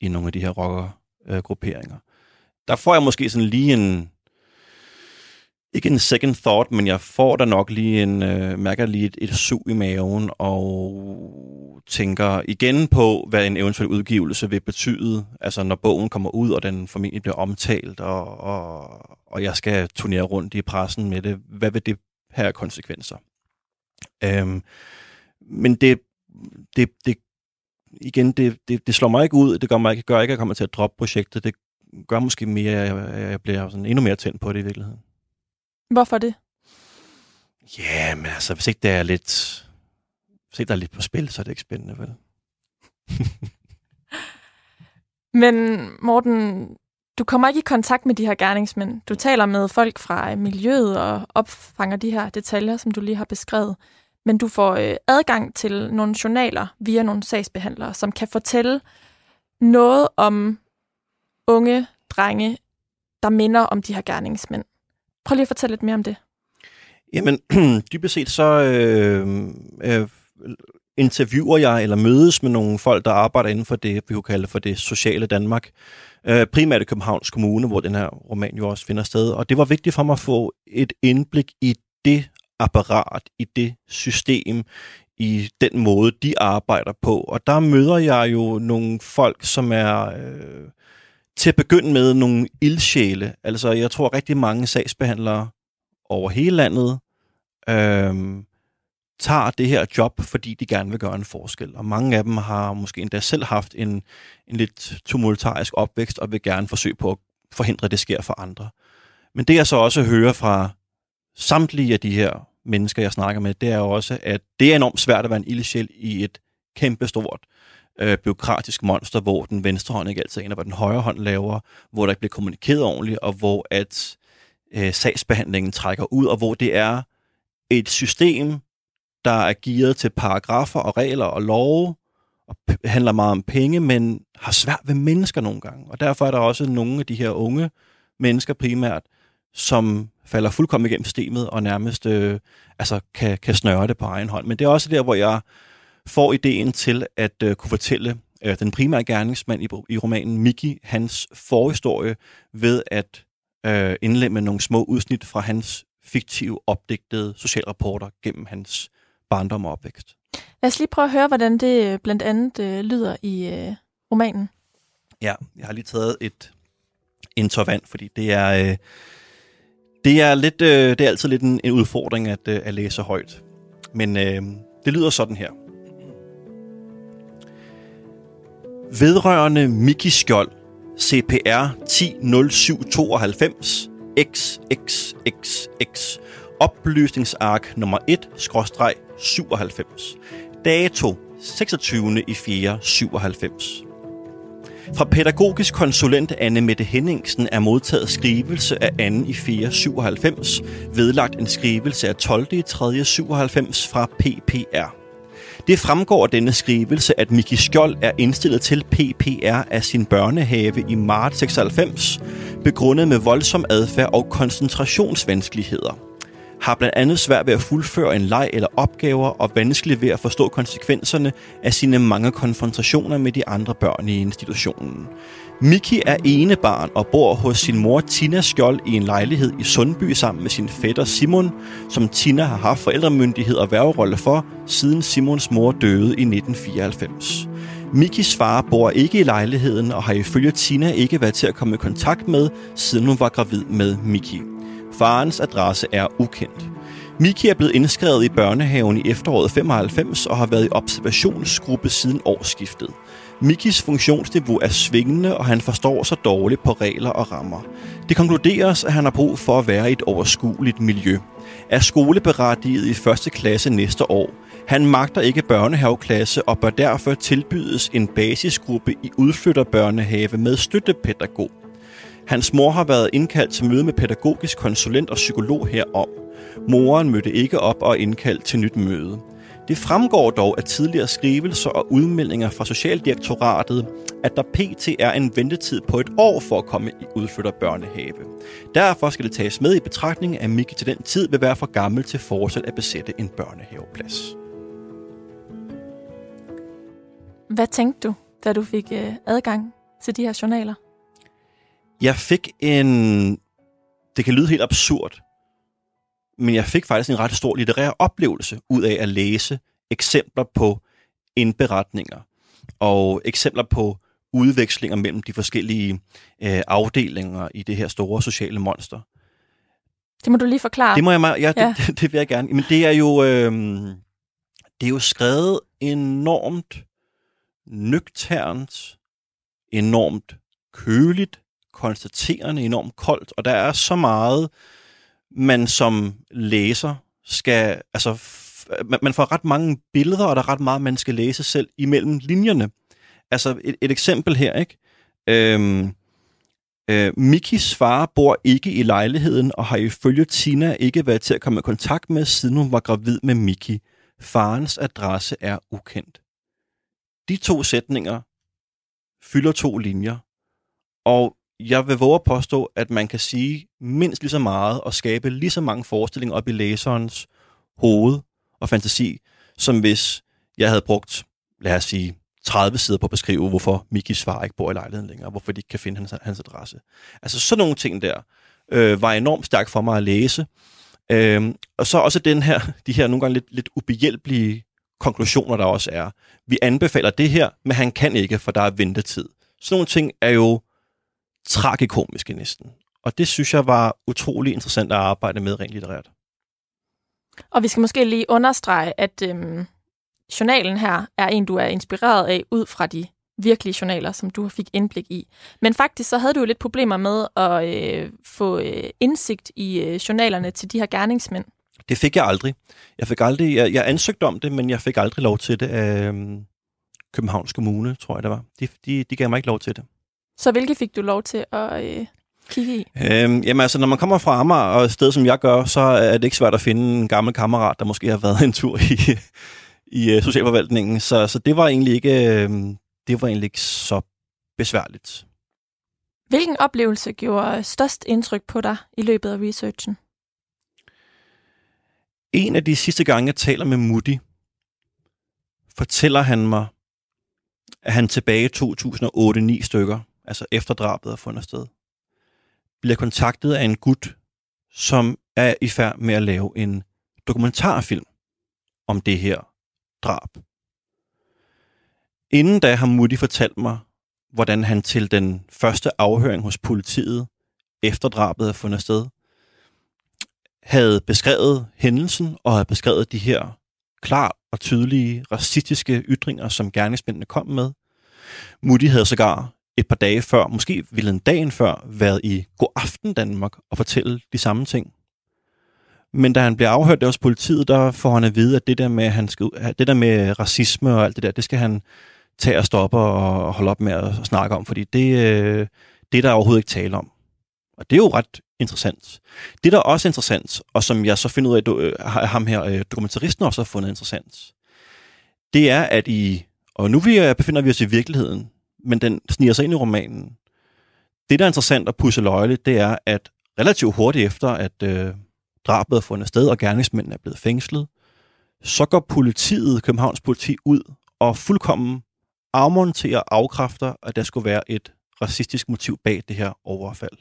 i nogle af de her rockergrupperinger. Der får jeg måske sådan lige en, ikke en second thought, men jeg får da nok lige en, øh, mærker lige et, et sug i maven, og tænker igen på, hvad en eventuel udgivelse vil betyde, altså når bogen kommer ud, og den formentlig bliver omtalt, og, og, og jeg skal turnere rundt i pressen med det. Hvad vil det have konsekvenser? Øhm, men det, det, det, igen, det, det, det slår mig ikke ud, det gør, mig ikke, gør ikke, at jeg kommer til at droppe projektet, det gør måske mere, at jeg, jeg bliver sådan endnu mere tændt på det i virkeligheden. Hvorfor det? Ja, men altså, hvis ikke der er lidt, hvis ikke der er lidt på spil, så er det ikke spændende, vel? men Morten, du kommer ikke i kontakt med de her gerningsmænd. Du taler med folk fra miljøet og opfanger de her detaljer, som du lige har beskrevet. Men du får øh, adgang til nogle journaler via nogle sagsbehandlere, som kan fortælle noget om unge drenge, der minder om de her gerningsmænd. Prøv lige at fortælle lidt mere om det. Jamen, dybest set så øh, øh, interviewer jeg eller mødes med nogle folk, der arbejder inden for det, vi kunne kalde for det sociale Danmark. Øh, primært i Københavns Kommune, hvor den her roman jo også finder sted. Og det var vigtigt for mig at få et indblik i det apparat, i det system, i den måde, de arbejder på. Og der møder jeg jo nogle folk, som er... Øh, til at begynde med nogle ildsjæle. Altså, jeg tror rigtig mange sagsbehandlere over hele landet øhm, tager det her job, fordi de gerne vil gøre en forskel. Og mange af dem har måske endda selv haft en, en lidt tumultarisk opvækst og vil gerne forsøge på at forhindre, at det sker for andre. Men det jeg så også hører fra samtlige af de her mennesker, jeg snakker med, det er også, at det er enormt svært at være en ildsjæl i et kæmpestort øh, byråkratisk monster, hvor den venstre hånd ikke altid aner, hvad den højre hånd laver, hvor der ikke bliver kommunikeret ordentligt, og hvor at øh, sagsbehandlingen trækker ud, og hvor det er et system, der er gearet til paragrafer og regler og love, og handler meget om penge, men har svært ved mennesker nogle gange. Og derfor er der også nogle af de her unge mennesker primært, som falder fuldkommen igennem systemet og nærmest øh, altså kan, kan snøre det på egen hånd. Men det er også der, hvor jeg får ideen til at øh, kunne fortælle øh, den primære gerningsmand i, i romanen, Miki, hans forhistorie ved at øh, indlemme nogle små udsnit fra hans fiktive, opdigtede socialrapporter gennem hans barndom og opvækst. Lad os lige prøve at høre, hvordan det øh, blandt andet øh, lyder i øh, romanen. Ja, jeg har lige taget et intervand, fordi det er... Øh, det er, lidt, øh, det er altid lidt en, en udfordring at, øh, at læse højt. Men øh, det lyder sådan her. Vedrørende Miki Skjold, CPR 100792, XXXX, oplysningsark nummer 1-97, dato 26. i 4. 97. Fra pædagogisk konsulent Anne Mette Henningsen er modtaget skrivelse af 2. i 4. 97, vedlagt en skrivelse af 12. i 3. 97 fra PPR. Det fremgår af denne skrivelse, at Miki Skjold er indstillet til PPR af sin børnehave i marts 96, begrundet med voldsom adfærd og koncentrationsvanskeligheder. Har blandt andet svært ved at fuldføre en leg eller opgaver og vanskeligt ved at forstå konsekvenserne af sine mange konfrontationer med de andre børn i institutionen. Miki er enebarn og bor hos sin mor Tina Skjold i en lejlighed i Sundby sammen med sin fætter Simon, som Tina har haft forældremyndighed og værgerolle for, siden Simons mor døde i 1994. Mikis far bor ikke i lejligheden og har ifølge Tina ikke været til at komme i kontakt med, siden hun var gravid med Miki. Farens adresse er ukendt. Miki er blevet indskrevet i børnehaven i efteråret 95 og har været i observationsgruppe siden årsskiftet. Mikis funktionsniveau er svingende, og han forstår sig dårligt på regler og rammer. Det konkluderes, at han har brug for at være i et overskueligt miljø. Er skoleberettiget i første klasse næste år. Han magter ikke børnehaveklasse og bør derfor tilbydes en basisgruppe i udflytterbørnehave med støttepædagog. Hans mor har været indkaldt til møde med pædagogisk konsulent og psykolog herom. Moren mødte ikke op og indkaldt til nyt møde. Det fremgår dog af tidligere skrivelser og udmeldinger fra Socialdirektoratet, at der pt. er en ventetid på et år for at komme i udflytter børnehave. Derfor skal det tages med i betragtning, at Miki til den tid vil være for gammel til fortsat at besætte en børnehaveplads. Hvad tænkte du, da du fik øh, adgang til de her journaler? Jeg fik en... Det kan lyde helt absurd, men jeg fik faktisk en ret stor litterær oplevelse ud af at læse eksempler på indberetninger og eksempler på udvekslinger mellem de forskellige øh, afdelinger i det her store sociale monster. Det må du lige forklare. Det må jeg ja, ja. Det, det, vil jeg gerne. Men det er jo øh, det er jo skrevet enormt nøgternt, enormt køligt, konstaterende, enormt koldt, og der er så meget man som læser skal, altså, man, man får ret mange billeder, og der er ret meget, man skal læse selv imellem linjerne. Altså, et, et eksempel her, ikke? Øhm, øh, Mikis far bor ikke i lejligheden, og har ifølge Tina ikke været til at komme i kontakt med, siden hun var gravid med Miki. Farens adresse er ukendt. De to sætninger fylder to linjer, og jeg vil våge at påstå, at man kan sige mindst lige så meget og skabe lige så mange forestillinger op i læserens hoved og fantasi, som hvis jeg havde brugt, lad os sige, 30 sider på at beskrive, hvorfor Mikis far ikke bor i lejligheden længere, hvorfor de ikke kan finde hans, hans adresse. Altså sådan nogle ting der øh, var enormt stærkt for mig at læse. Øh, og så også den her, de her nogle gange lidt, lidt ubehjælpelige konklusioner, der også er. Vi anbefaler det her, men han kan ikke, for der er ventetid. Sådan nogle ting er jo tragikomiske næsten. Og det synes jeg var utrolig interessant at arbejde med rent litterært. Og vi skal måske lige understrege, at øhm, journalen her er en, du er inspireret af ud fra de virkelige journaler, som du fik indblik i. Men faktisk så havde du jo lidt problemer med at øh, få øh, indsigt i øh, journalerne til de her gerningsmænd. Det fik jeg aldrig. Jeg fik aldrig, jeg, jeg ansøgte om det, men jeg fik aldrig lov til det af øh, Københavns Kommune, tror jeg det var. De, de, de gav mig ikke lov til det. Så hvilke fik du lov til at øh, kigge i? Øhm, jamen altså, når man kommer fra Amager og et sted, som jeg gør, så er det ikke svært at finde en gammel kammerat, der måske har været en tur i, i uh, socialforvaltningen. Så, så det var egentlig ikke øh, det var egentlig ikke så besværligt. Hvilken oplevelse gjorde størst indtryk på dig i løbet af researchen? En af de sidste gange, jeg taler med Moody, fortæller han mig, at han tilbage i 2008-9 stykker altså efter drabet er fundet sted, bliver kontaktet af en gut, som er i færd med at lave en dokumentarfilm om det her drab. Inden da har Moody fortalt mig, hvordan han til den første afhøring hos politiet, efter drabet er fundet sted, havde beskrevet hændelsen og havde beskrevet de her klar og tydelige racistiske ytringer, som gerningsmændene kom med. Moody havde sågar et par dage før, måske ville en dagen før, været i God Aften Danmark og fortælle de samme ting. Men da han bliver afhørt af hos politiet, der får han at vide, at det der med, han skal, det der med racisme og alt det der, det skal han tage og stoppe og holde op med at snakke om, fordi det, øh, det er der overhovedet ikke tale om. Og det er jo ret interessant. Det, der er også interessant, og som jeg så finder ud af, øh, at ham her, øh, dokumentaristen også har fundet interessant, det er, at i, og nu befinder vi os i virkeligheden, men den sniger sig ind i romanen. Det, der er interessant og pusse løjeligt, det er, at relativt hurtigt efter, at øh, drabet er fundet sted, og gerningsmændene er blevet fængslet, så går politiet, Københavns politi, ud og fuldkommen afmonterer afkræfter, at der skulle være et racistisk motiv bag det her overfald.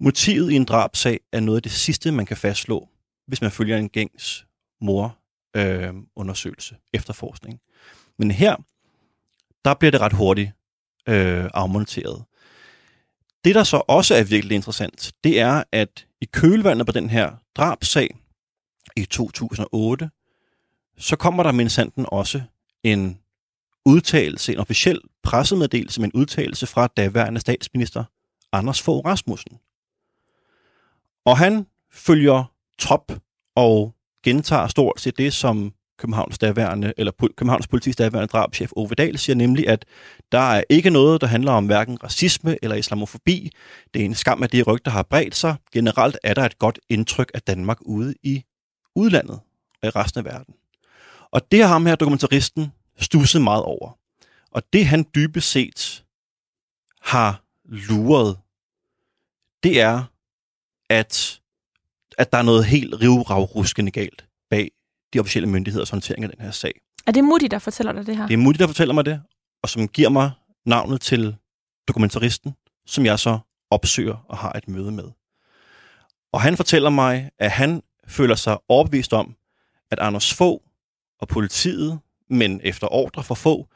Motivet i en drabsag er noget af det sidste, man kan fastslå, hvis man følger en gængs mor øh, undersøgelse, efterforskning. Men her, der bliver det ret hurtigt øh, afmonteret. Det, der så også er virkelig interessant, det er, at i kølvandet på den her drabsag i 2008, så kommer der mindsanden også en udtalelse, en officiel pressemeddelelse med en udtalelse fra daværende statsminister Anders Fogh Rasmussen. Og han følger trop og gentager stort set det, som Københavns daværende, eller Københavns politis daværende drabschef Ove Dahl siger nemlig, at der er ikke noget, der handler om hverken racisme eller islamofobi. Det er en skam, at de rygter har bredt sig. Generelt er der et godt indtryk af Danmark ude i udlandet og i resten af verden. Og det har ham her dokumentaristen stusset meget over. Og det han dybest set har luret, det er, at, at der er noget helt rivragruskende galt bag de officielle myndigheders håndtering af den her sag. Er det Moody, der fortæller dig det her? Det er Moody, der fortæller mig det, og som giver mig navnet til dokumentaristen, som jeg så opsøger og har et møde med. Og han fortæller mig, at han føler sig overbevist om, at Anders få og politiet, men efter ordre for få,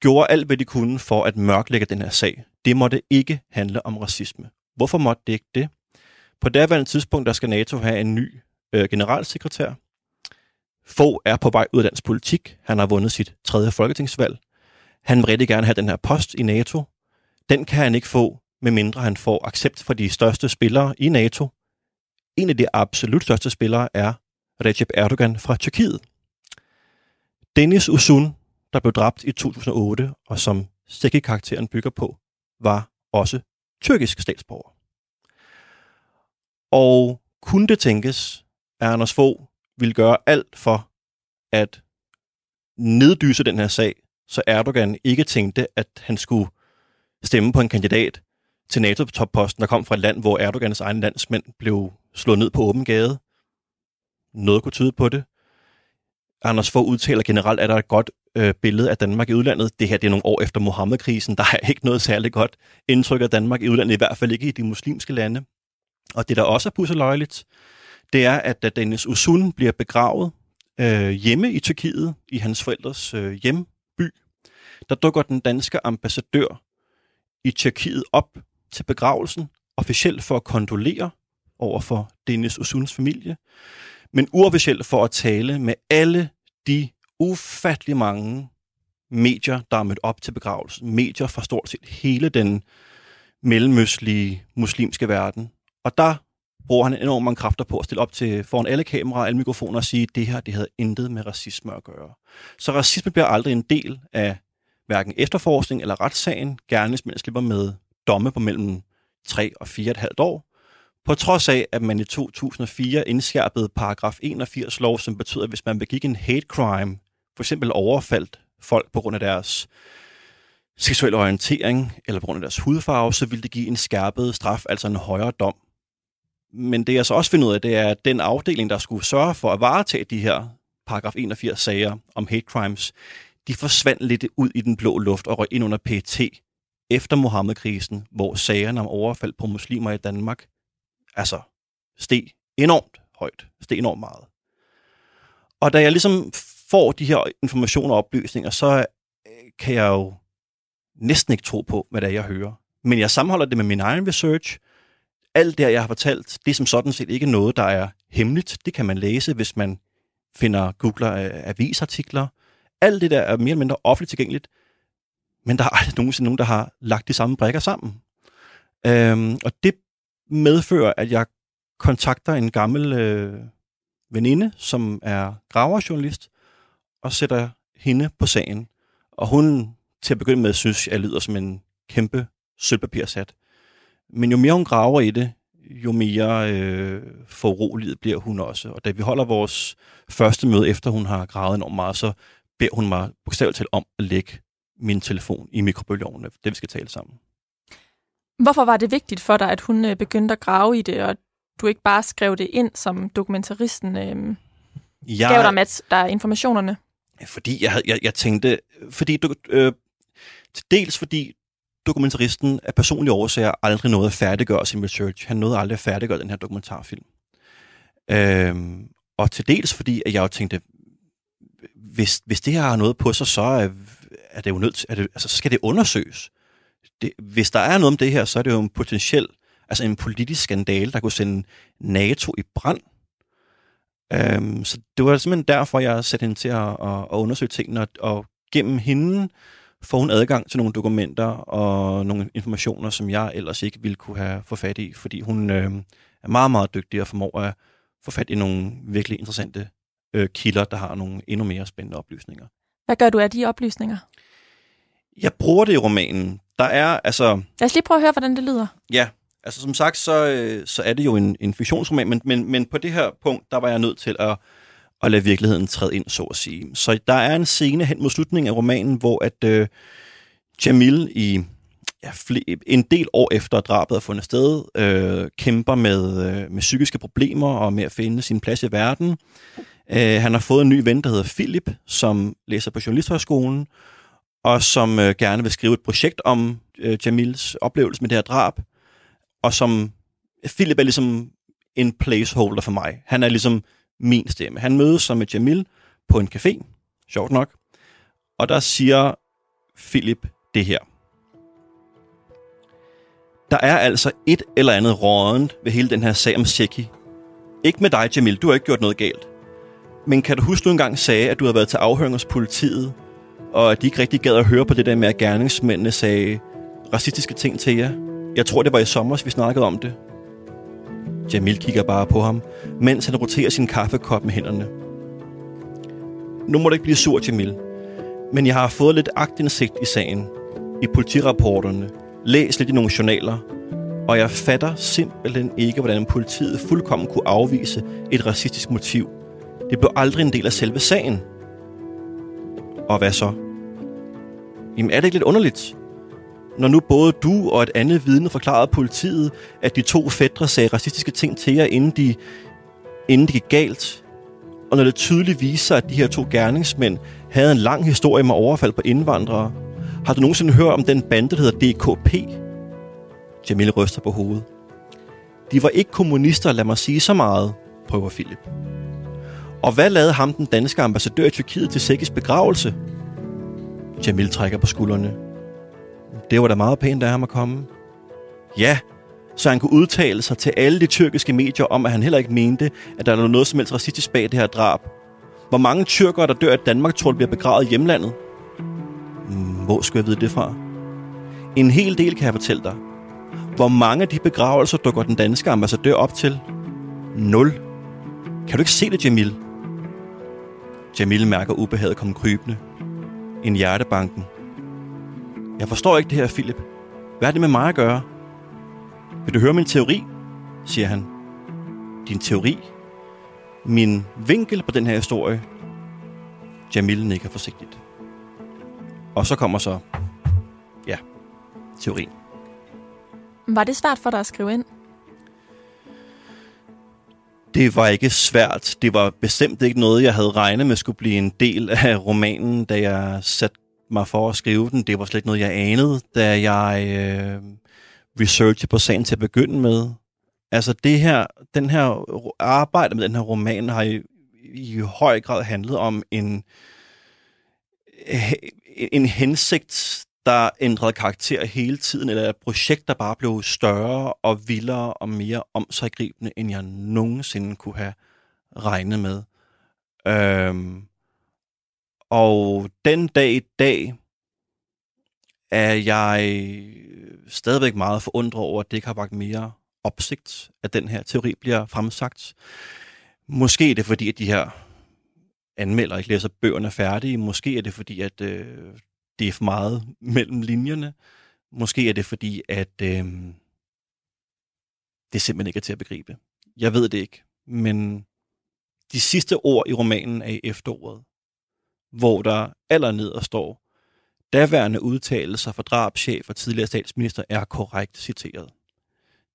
gjorde alt, hvad de kunne for at mørklægge den her sag. Det måtte ikke handle om racisme. Hvorfor måtte det ikke det? På daværende tidspunkt, der skal NATO have en ny øh, generalsekretær. Få er på vej ud af dansk politik. Han har vundet sit tredje folketingsvalg. Han vil rigtig gerne have den her post i NATO. Den kan han ikke få, medmindre han får accept fra de største spillere i NATO. En af de absolut største spillere er Recep Erdogan fra Tyrkiet. Dennis Usun, der blev dræbt i 2008, og som Seki-karakteren bygger på, var også tyrkisk statsborger. Og kunne det tænkes, at Anders Fogh vil gøre alt for at neddyse den her sag, så Erdogan ikke tænkte, at han skulle stemme på en kandidat til NATO-topposten, der kom fra et land, hvor Erdogans egen landsmænd blev slået ned på åben gade. Noget kunne tyde på det. Anders Fogh udtaler generelt, at der er et godt øh, billede af Danmark i udlandet. Det her det er nogle år efter Mohammed-krisen. Der er ikke noget særligt godt indtryk af Danmark i udlandet, i hvert fald ikke i de muslimske lande. Og det, der også er pusseløjeligt, det er, at da Dennis Usun bliver begravet øh, hjemme i Tyrkiet, i hans forældres øh, hjemby, der dukker den danske ambassadør i Tyrkiet op til begravelsen, officielt for at kondolere over for Dennis Usuns familie, men uofficielt for at tale med alle de ufattelig mange medier, der er mødt op til begravelsen. Medier fra stort set hele den mellemøstlige muslimske verden. Og der bruger han enormt mange kræfter på at stille op til foran alle kameraer, alle mikrofoner og sige, at det her det havde intet med racisme at gøre. Så racisme bliver aldrig en del af hverken efterforskning eller retssagen. Gerningsmænd slipper med domme på mellem 3 og 4,5 år. På trods af, at man i 2004 indskærpede paragraf 81 lov, som betyder, at hvis man begik en hate crime, for eksempel overfaldt folk på grund af deres seksuelle orientering eller på grund af deres hudfarve, så ville det give en skærpet straf, altså en højere dom. Men det jeg så også finder ud af, det er, at den afdeling, der skulle sørge for at varetage de her paragraf 81 sager om hate crimes, de forsvandt lidt ud i den blå luft og røg ind under PT efter Mohammed-krisen, hvor sagerne om overfald på muslimer i Danmark altså steg enormt højt, steg enormt meget. Og da jeg ligesom får de her informationer og oplysninger, så øh, kan jeg jo næsten ikke tro på, hvad det er, jeg hører. Men jeg sammenholder det med min egen research. Alt det, jeg har fortalt, det er som sådan set ikke noget, der er hemmeligt. Det kan man læse, hvis man finder, googler øh, avisartikler. Alt det der er mere eller mindre offentligt tilgængeligt. Men der er aldrig nogensinde nogen, der har lagt de samme brækker sammen. Øhm, og det medfører, at jeg kontakter en gammel øh, veninde, som er graverjournalist, og sætter hende på sagen. Og hun til at begynde med synes, jeg lyder som en kæmpe sølvpapirsat. Men jo mere hun graver i det, jo mere øh, foruroliget bliver hun også. Og da vi holder vores første møde, efter hun har gravet enormt meget, så beder hun mig bogstaveligt talt om at lægge min telefon i mikrobølgeovnen, det vi skal tale sammen. Hvorfor var det vigtigt for dig, at hun øh, begyndte at grave i det, og du ikke bare skrev det ind, som dokumentaristen øh, jeg, gav dig med der er informationerne? Fordi jeg, jeg, jeg tænkte, fordi du, øh, dels fordi dokumentaristen af personlige årsager aldrig nåede at færdiggøre sin research. Han nåede aldrig at færdiggøre den her dokumentarfilm. Øhm, og til dels fordi, at jeg jo tænkte, hvis, hvis det her har noget på sig, så er, er det jo nødt til, det, altså, så skal det undersøges. Det, hvis der er noget om det her, så er det jo en potentiel, altså en politisk skandale, der kunne sende NATO i brand. Øhm, så det var simpelthen derfor, jeg satte hende til at, at, at undersøge tingene, og, og gennem hende får hun adgang til nogle dokumenter og nogle informationer, som jeg ellers ikke ville kunne have få fat i, fordi hun øh, er meget, meget dygtig og formår at få fat i nogle virkelig interessante øh, kilder, der har nogle endnu mere spændende oplysninger. Hvad gør du af de oplysninger? Jeg bruger det i romanen. Der er altså... Lad os lige prøve at høre, hvordan det lyder. Ja, altså som sagt, så, øh, så er det jo en, en fiktionsroman, men, men, men på det her punkt, der var jeg nødt til at, og lade virkeligheden træde ind, så at sige. Så der er en scene hen mod slutningen af romanen, hvor at øh, Jamil i ja, en del år efter at drabet er fundet sted, øh, kæmper med, øh, med psykiske problemer og med at finde sin plads i verden. Øh, han har fået en ny ven, der hedder Philip, som læser på Journalisthøjskolen, og som øh, gerne vil skrive et projekt om øh, Jamils oplevelse med det her drab, og som Philip er ligesom en placeholder for mig. Han er ligesom min stemme. Han mødes så med Jamil på en café, sjovt nok, og der siger Philip det her. Der er altså et eller andet rådent ved hele den her sag om Seki. Ikke med dig, Jamil. Du har ikke gjort noget galt. Men kan du huske, du engang sagde, at du havde været til afhøring hos politiet, og at de ikke rigtig gad at høre på det der med, at gerningsmændene sagde racistiske ting til jer? Jeg tror, det var i sommer, vi snakkede om det. Jamil kigger bare på ham, mens han roterer sin kaffekop med hænderne. Nu må du ikke blive sur, Jamil. Men jeg har fået lidt agtindsigt i sagen, i politirapporterne, læst lidt i nogle journaler, og jeg fatter simpelthen ikke, hvordan politiet fuldkommen kunne afvise et racistisk motiv. Det blev aldrig en del af selve sagen. Og hvad så? Jamen er det ikke lidt underligt? Når nu både du og et andet vidne forklarede politiet, at de to fædre sagde racistiske ting til jer, inden de, inden de gik galt, og når det tydeligt viser, at de her to gerningsmænd havde en lang historie med overfald på indvandrere, har du nogensinde hørt om den bande, der hedder DKP? Jamil ryster på hovedet. De var ikke kommunister, lad mig sige så meget, prøver Philip. Og hvad lavede ham den danske ambassadør i Tyrkiet til Sækkes begravelse? Jamil trækker på skuldrene. Det var da meget pænt af ham at komme. Ja, så han kunne udtale sig til alle de tyrkiske medier om, at han heller ikke mente, at der var noget som helst racistisk bag det her drab. Hvor mange tyrkere, der dør i Danmark, tror du bliver begravet i hjemlandet? Mm, hvor skal jeg vide det fra? En hel del kan jeg fortælle dig. Hvor mange af de begravelser dukker den danske ambassadør op til? Nul. Kan du ikke se det, Jamil? Jamil mærker ubehaget komme krybende. En hjertebanken. Jeg forstår ikke det her, Philip. Hvad er det med mig at gøre? Vil du høre min teori? siger han. Din teori? Min vinkel på den her historie? Jamil nikker forsigtigt. Og så kommer så, ja, teorien. Var det svært for dig at skrive ind? Det var ikke svært. Det var bestemt ikke noget, jeg havde regnet med skulle blive en del af romanen, da jeg satte mig for at skrive den. Det var slet ikke noget, jeg anede, da jeg øh, researchede på sagen til at begynde med. Altså det her, den her arbejde med den her roman har i, i høj grad handlet om en, en hensigt, der ændrede karakter hele tiden, eller et projekt, der bare blev større og vildere og mere omsaggribende, end jeg nogensinde kunne have regnet med. Øhm, og den dag i dag er jeg stadigvæk meget forundret over, at det ikke har vagt mere opsigt, at den her teori bliver fremsagt. Måske er det fordi, at de her anmelder ikke læser bøgerne færdige. Måske er det fordi, at øh, det er for meget mellem linjerne. Måske er det fordi, at øh, det simpelthen ikke er til at begribe. Jeg ved det ikke. Men de sidste ord i romanen er i efteråret, hvor der allerneder står, daværende udtalelser fra drabschef og tidligere statsminister er korrekt citeret.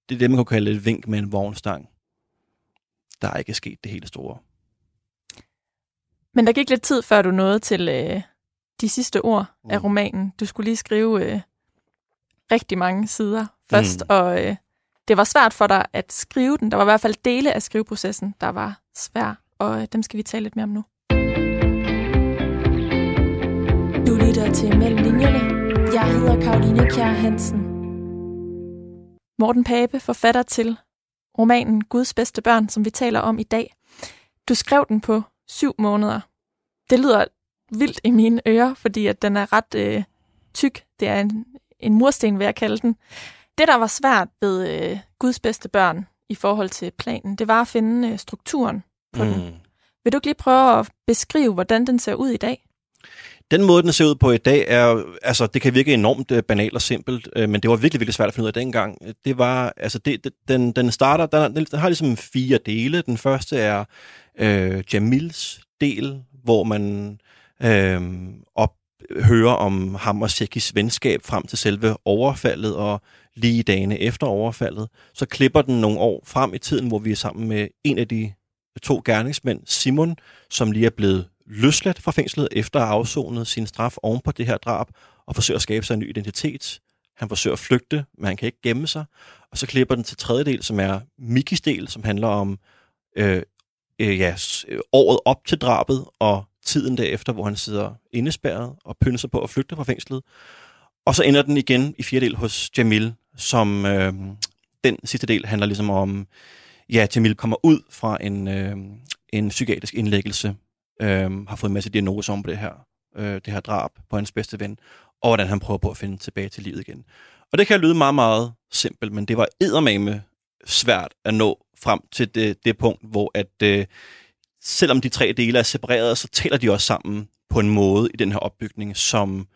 Det er det, man kan kalde et vink med en vognstang. Der er ikke sket det hele store. Men der gik lidt tid, før du nåede til øh, de sidste ord mm. af romanen. Du skulle lige skrive øh, rigtig mange sider først, mm. og øh, det var svært for dig at skrive den. Der var i hvert fald dele af skriveprocessen, der var svær, og øh, dem skal vi tale lidt mere om nu. Du lytter til Mellem Linjerne. Jeg hedder Karoline Kjær Hansen. Morten Pape, forfatter til romanen Guds bedste børn, som vi taler om i dag. Du skrev den på syv måneder. Det lyder vildt i mine ører, fordi at den er ret øh, tyk. Det er en, en mursten, vil jeg kalde den. Det, der var svært ved øh, Guds bedste børn i forhold til planen, det var at finde øh, strukturen på mm. den. Vil du ikke lige prøve at beskrive, hvordan den ser ud i dag? Den måde, den ser ud på i dag, er, altså, det kan virke enormt øh, banalt og simpelt, øh, men det var virkelig, virkelig svært at finde ud af dengang. Det var, altså, det, det, den, den starter, den, den har ligesom fire dele. Den første er øh, Jamils del, hvor man øh, op, hører om ham og Sekis venskab frem til selve overfaldet, og lige dagene efter overfaldet. Så klipper den nogle år frem i tiden, hvor vi er sammen med en af de to gerningsmænd, Simon, som lige er blevet løsladt fra fængslet efter at have afsonet sin straf oven på det her drab, og forsøger at skabe sig en ny identitet. Han forsøger at flygte, men han kan ikke gemme sig. Og så klipper den til tredje del, som er Mikis del, som handler om øh, øh, ja, øh, året op til drabet, og tiden derefter, hvor han sidder indespærret og pynser på at flygte fra fængslet. Og så ender den igen i fjerde del hos Jamil, som øh, den sidste del handler ligesom om, ja, Jamil kommer ud fra en, øh, en psykiatrisk indlæggelse, øh, har fået en masse diagnoser om det her, øh, det her drab på hans bedste ven, og hvordan han prøver på at finde tilbage til livet igen. Og det kan lyde meget, meget simpelt, men det var eddermame svært at nå frem til det, det punkt, hvor at øh, selvom de tre dele er separeret, så taler de også sammen på en måde i den her opbygning, som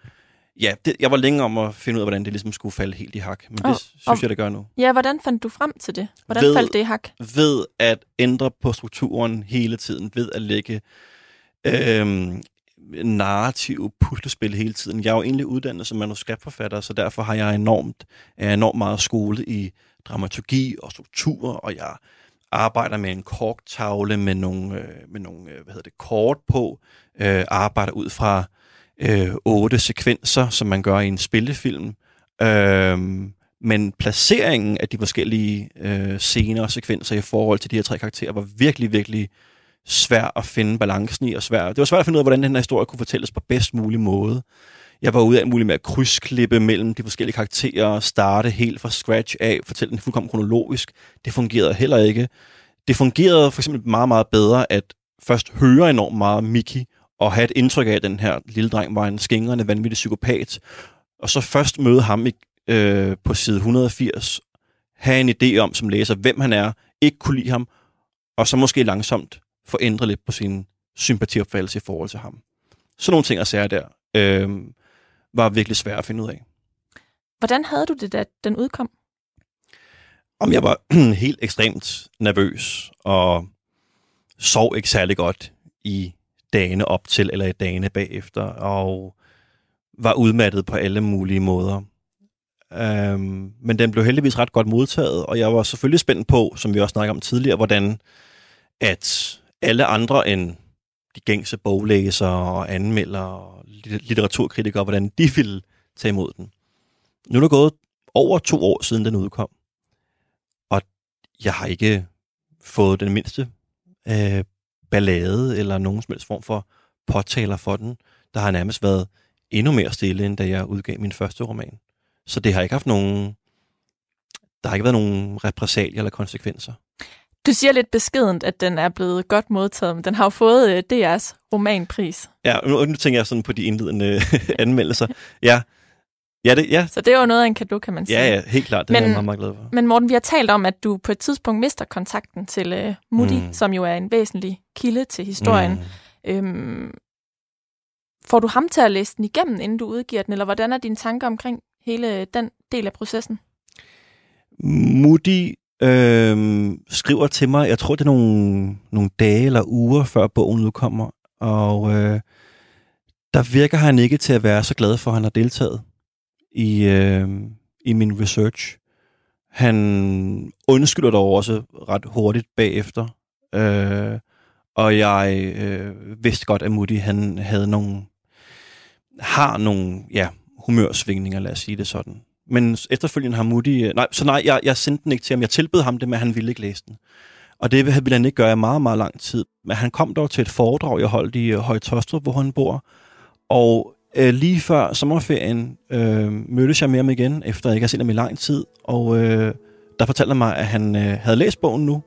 ja, det, jeg var længe om at finde ud af, hvordan det ligesom skulle falde helt i hak, men oh, det synes og, jeg, det gør nu. Ja, hvordan fandt du frem til det? Hvordan ved, faldt det i hak? Ved at ændre på strukturen hele tiden, ved at lægge øhm, narrative puslespil hele tiden. Jeg er jo egentlig uddannet som manuskriptforfatter, så derfor har jeg enormt, er enormt meget skole i dramaturgi og struktur, og jeg arbejder med en korktavle med nogle, øh, med nogle øh, hvad hedder det, kort på, øh, arbejder ud fra øh, otte sekvenser, som man gør i en spillefilm. Øh, men placeringen af de forskellige øh, scener og sekvenser i forhold til de her tre karakterer var virkelig, virkelig svær at finde balancen i, og svær. Det var svært at finde ud af, hvordan den her historie kunne fortælles på bedst mulig måde. Jeg var ude af muligt med at krydsklippe mellem de forskellige karakterer, starte helt fra scratch af, fortælle den fuldkommen kronologisk. Det fungerede heller ikke. Det fungerede for eksempel meget, meget bedre at først høre enormt meget Mickey, og have et indtryk af, at den her lille dreng var en skængrende, vanvittig psykopat, og så først møde ham i, øh, på side 180, have en idé om som læser, hvem han er, ikke kunne lide ham, og så måske langsomt forændre lidt på sin sympatiopfattelse i forhold til ham. Så nogle ting og sager der øh, var virkelig svære at finde ud af. Hvordan havde du det, da den udkom? Om jeg var helt ekstremt nervøs og sov ikke særlig godt i dagene op til eller i dagene bagefter, og var udmattet på alle mulige måder. Um, men den blev heldigvis ret godt modtaget, og jeg var selvfølgelig spændt på, som vi også snakkede om tidligere, hvordan at alle andre end de gængse boglæsere og anmeldere og litteraturkritikere, hvordan de ville tage imod den. Nu er det gået over to år siden den udkom, og jeg har ikke fået den mindste øh, ballade eller nogen som helst form for påtaler for den. Der har nærmest været endnu mere stille, end da jeg udgav min første roman. Så det har ikke haft nogen... Der har ikke været nogen repressalier eller konsekvenser. Du siger lidt beskedent, at den er blevet godt modtaget, men den har jo fået øh, DR's romanpris. Ja, nu, nu tænker jeg sådan på de indledende anmeldelser. Ja, Ja, det, ja. Så det er jo noget af en kado, kan man sige. Ja, ja, helt klart. Det men, er jeg meget, meget glad for. Men Morten, vi har talt om, at du på et tidspunkt mister kontakten til uh, Moody, mm. som jo er en væsentlig kilde til historien. Mm. Øhm, får du ham til at læse den igennem, inden du udgiver den, eller hvordan er dine tanker omkring hele den del af processen? Moody øh, skriver til mig, jeg tror det er nogle, nogle dage eller uger før bogen udkommer, og øh, der virker han ikke til at være så glad for, at han har deltaget i, øh, i min research. Han undskylder dog også ret hurtigt bagefter. Øh, og jeg øh, vidste godt, at Moody han havde nogle, har nogle ja, humørsvingninger, lad os sige det sådan. Men efterfølgende har Moody... Øh, nej, så nej, jeg, jeg sendte den ikke til ham. Jeg tilbød ham det, men han ville ikke læse den. Og det ville han ikke gøre i meget, meget lang tid. Men han kom dog til et foredrag, jeg holdt i øh, Højtostrup, hvor han bor. Og øh, lige før sommerferien øh, mødtes jeg med ham igen, efter jeg ikke har set ham i lang tid, og øh, der fortalte han mig, at han øh, havde læst bogen nu,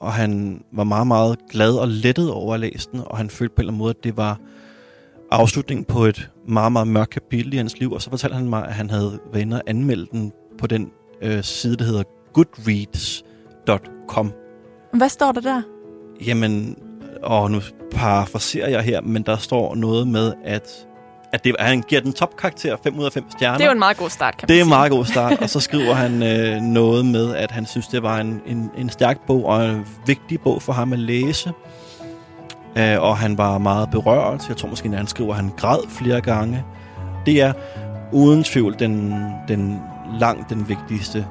og han var meget, meget glad og lettet over at læse den, og han følte på en eller anden måde, at det var afslutningen på et meget, meget mørkt kapitel i hans liv, og så fortalte han mig, at han havde været inde og anmeldt den på den øh, side, der hedder goodreads.com. Hvad står der der? Jamen, og nu parafraserer jeg her, men der står noget med, at at det, han giver den topkarakter 5 ud af 5 stjerner. Det er jo en meget god start, kan man Det er en meget god start, og så skriver han øh, noget med, at han synes, det var en, en, en stærk bog og en vigtig bog for ham at læse. Øh, og han var meget berørt. Jeg tror måske, at han skriver, at han græd flere gange. Det er uden tvivl den, den langt den vigtigste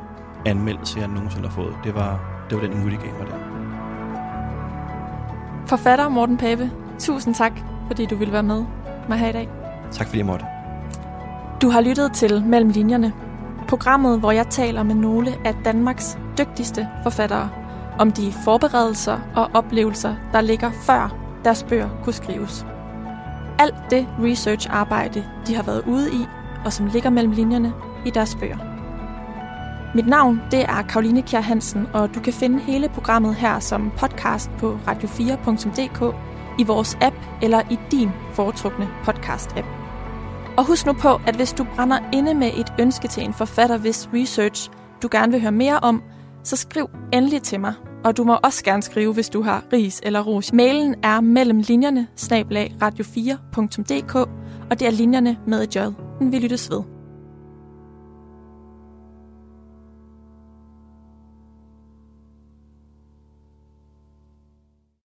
anmeldelse, jeg nogensinde har fået. Det var, det var den Moody Gamer der. Forfatter Morten Pape, tusind tak, fordi du ville være med mig her i dag. Tak fordi jeg måtte. Du har lyttet til Mellem Linjerne, programmet, hvor jeg taler med nogle af Danmarks dygtigste forfattere om de forberedelser og oplevelser, der ligger før deres bøger kunne skrives. Alt det research-arbejde, de har været ude i, og som ligger mellem linjerne i deres bøger. Mit navn det er Karoline Kjær Hansen, og du kan finde hele programmet her som podcast på radio4.dk, i vores app eller i din foretrukne podcast-app. Og husk nu på, at hvis du brænder inde med et ønske til en forfatter, hvis research du gerne vil høre mere om, så skriv endelig til mig. Og du må også gerne skrive, hvis du har ris eller ros. Mailen er mellem linjerne, radio4.dk, og det er linjerne med et j. Vi lyttes ved.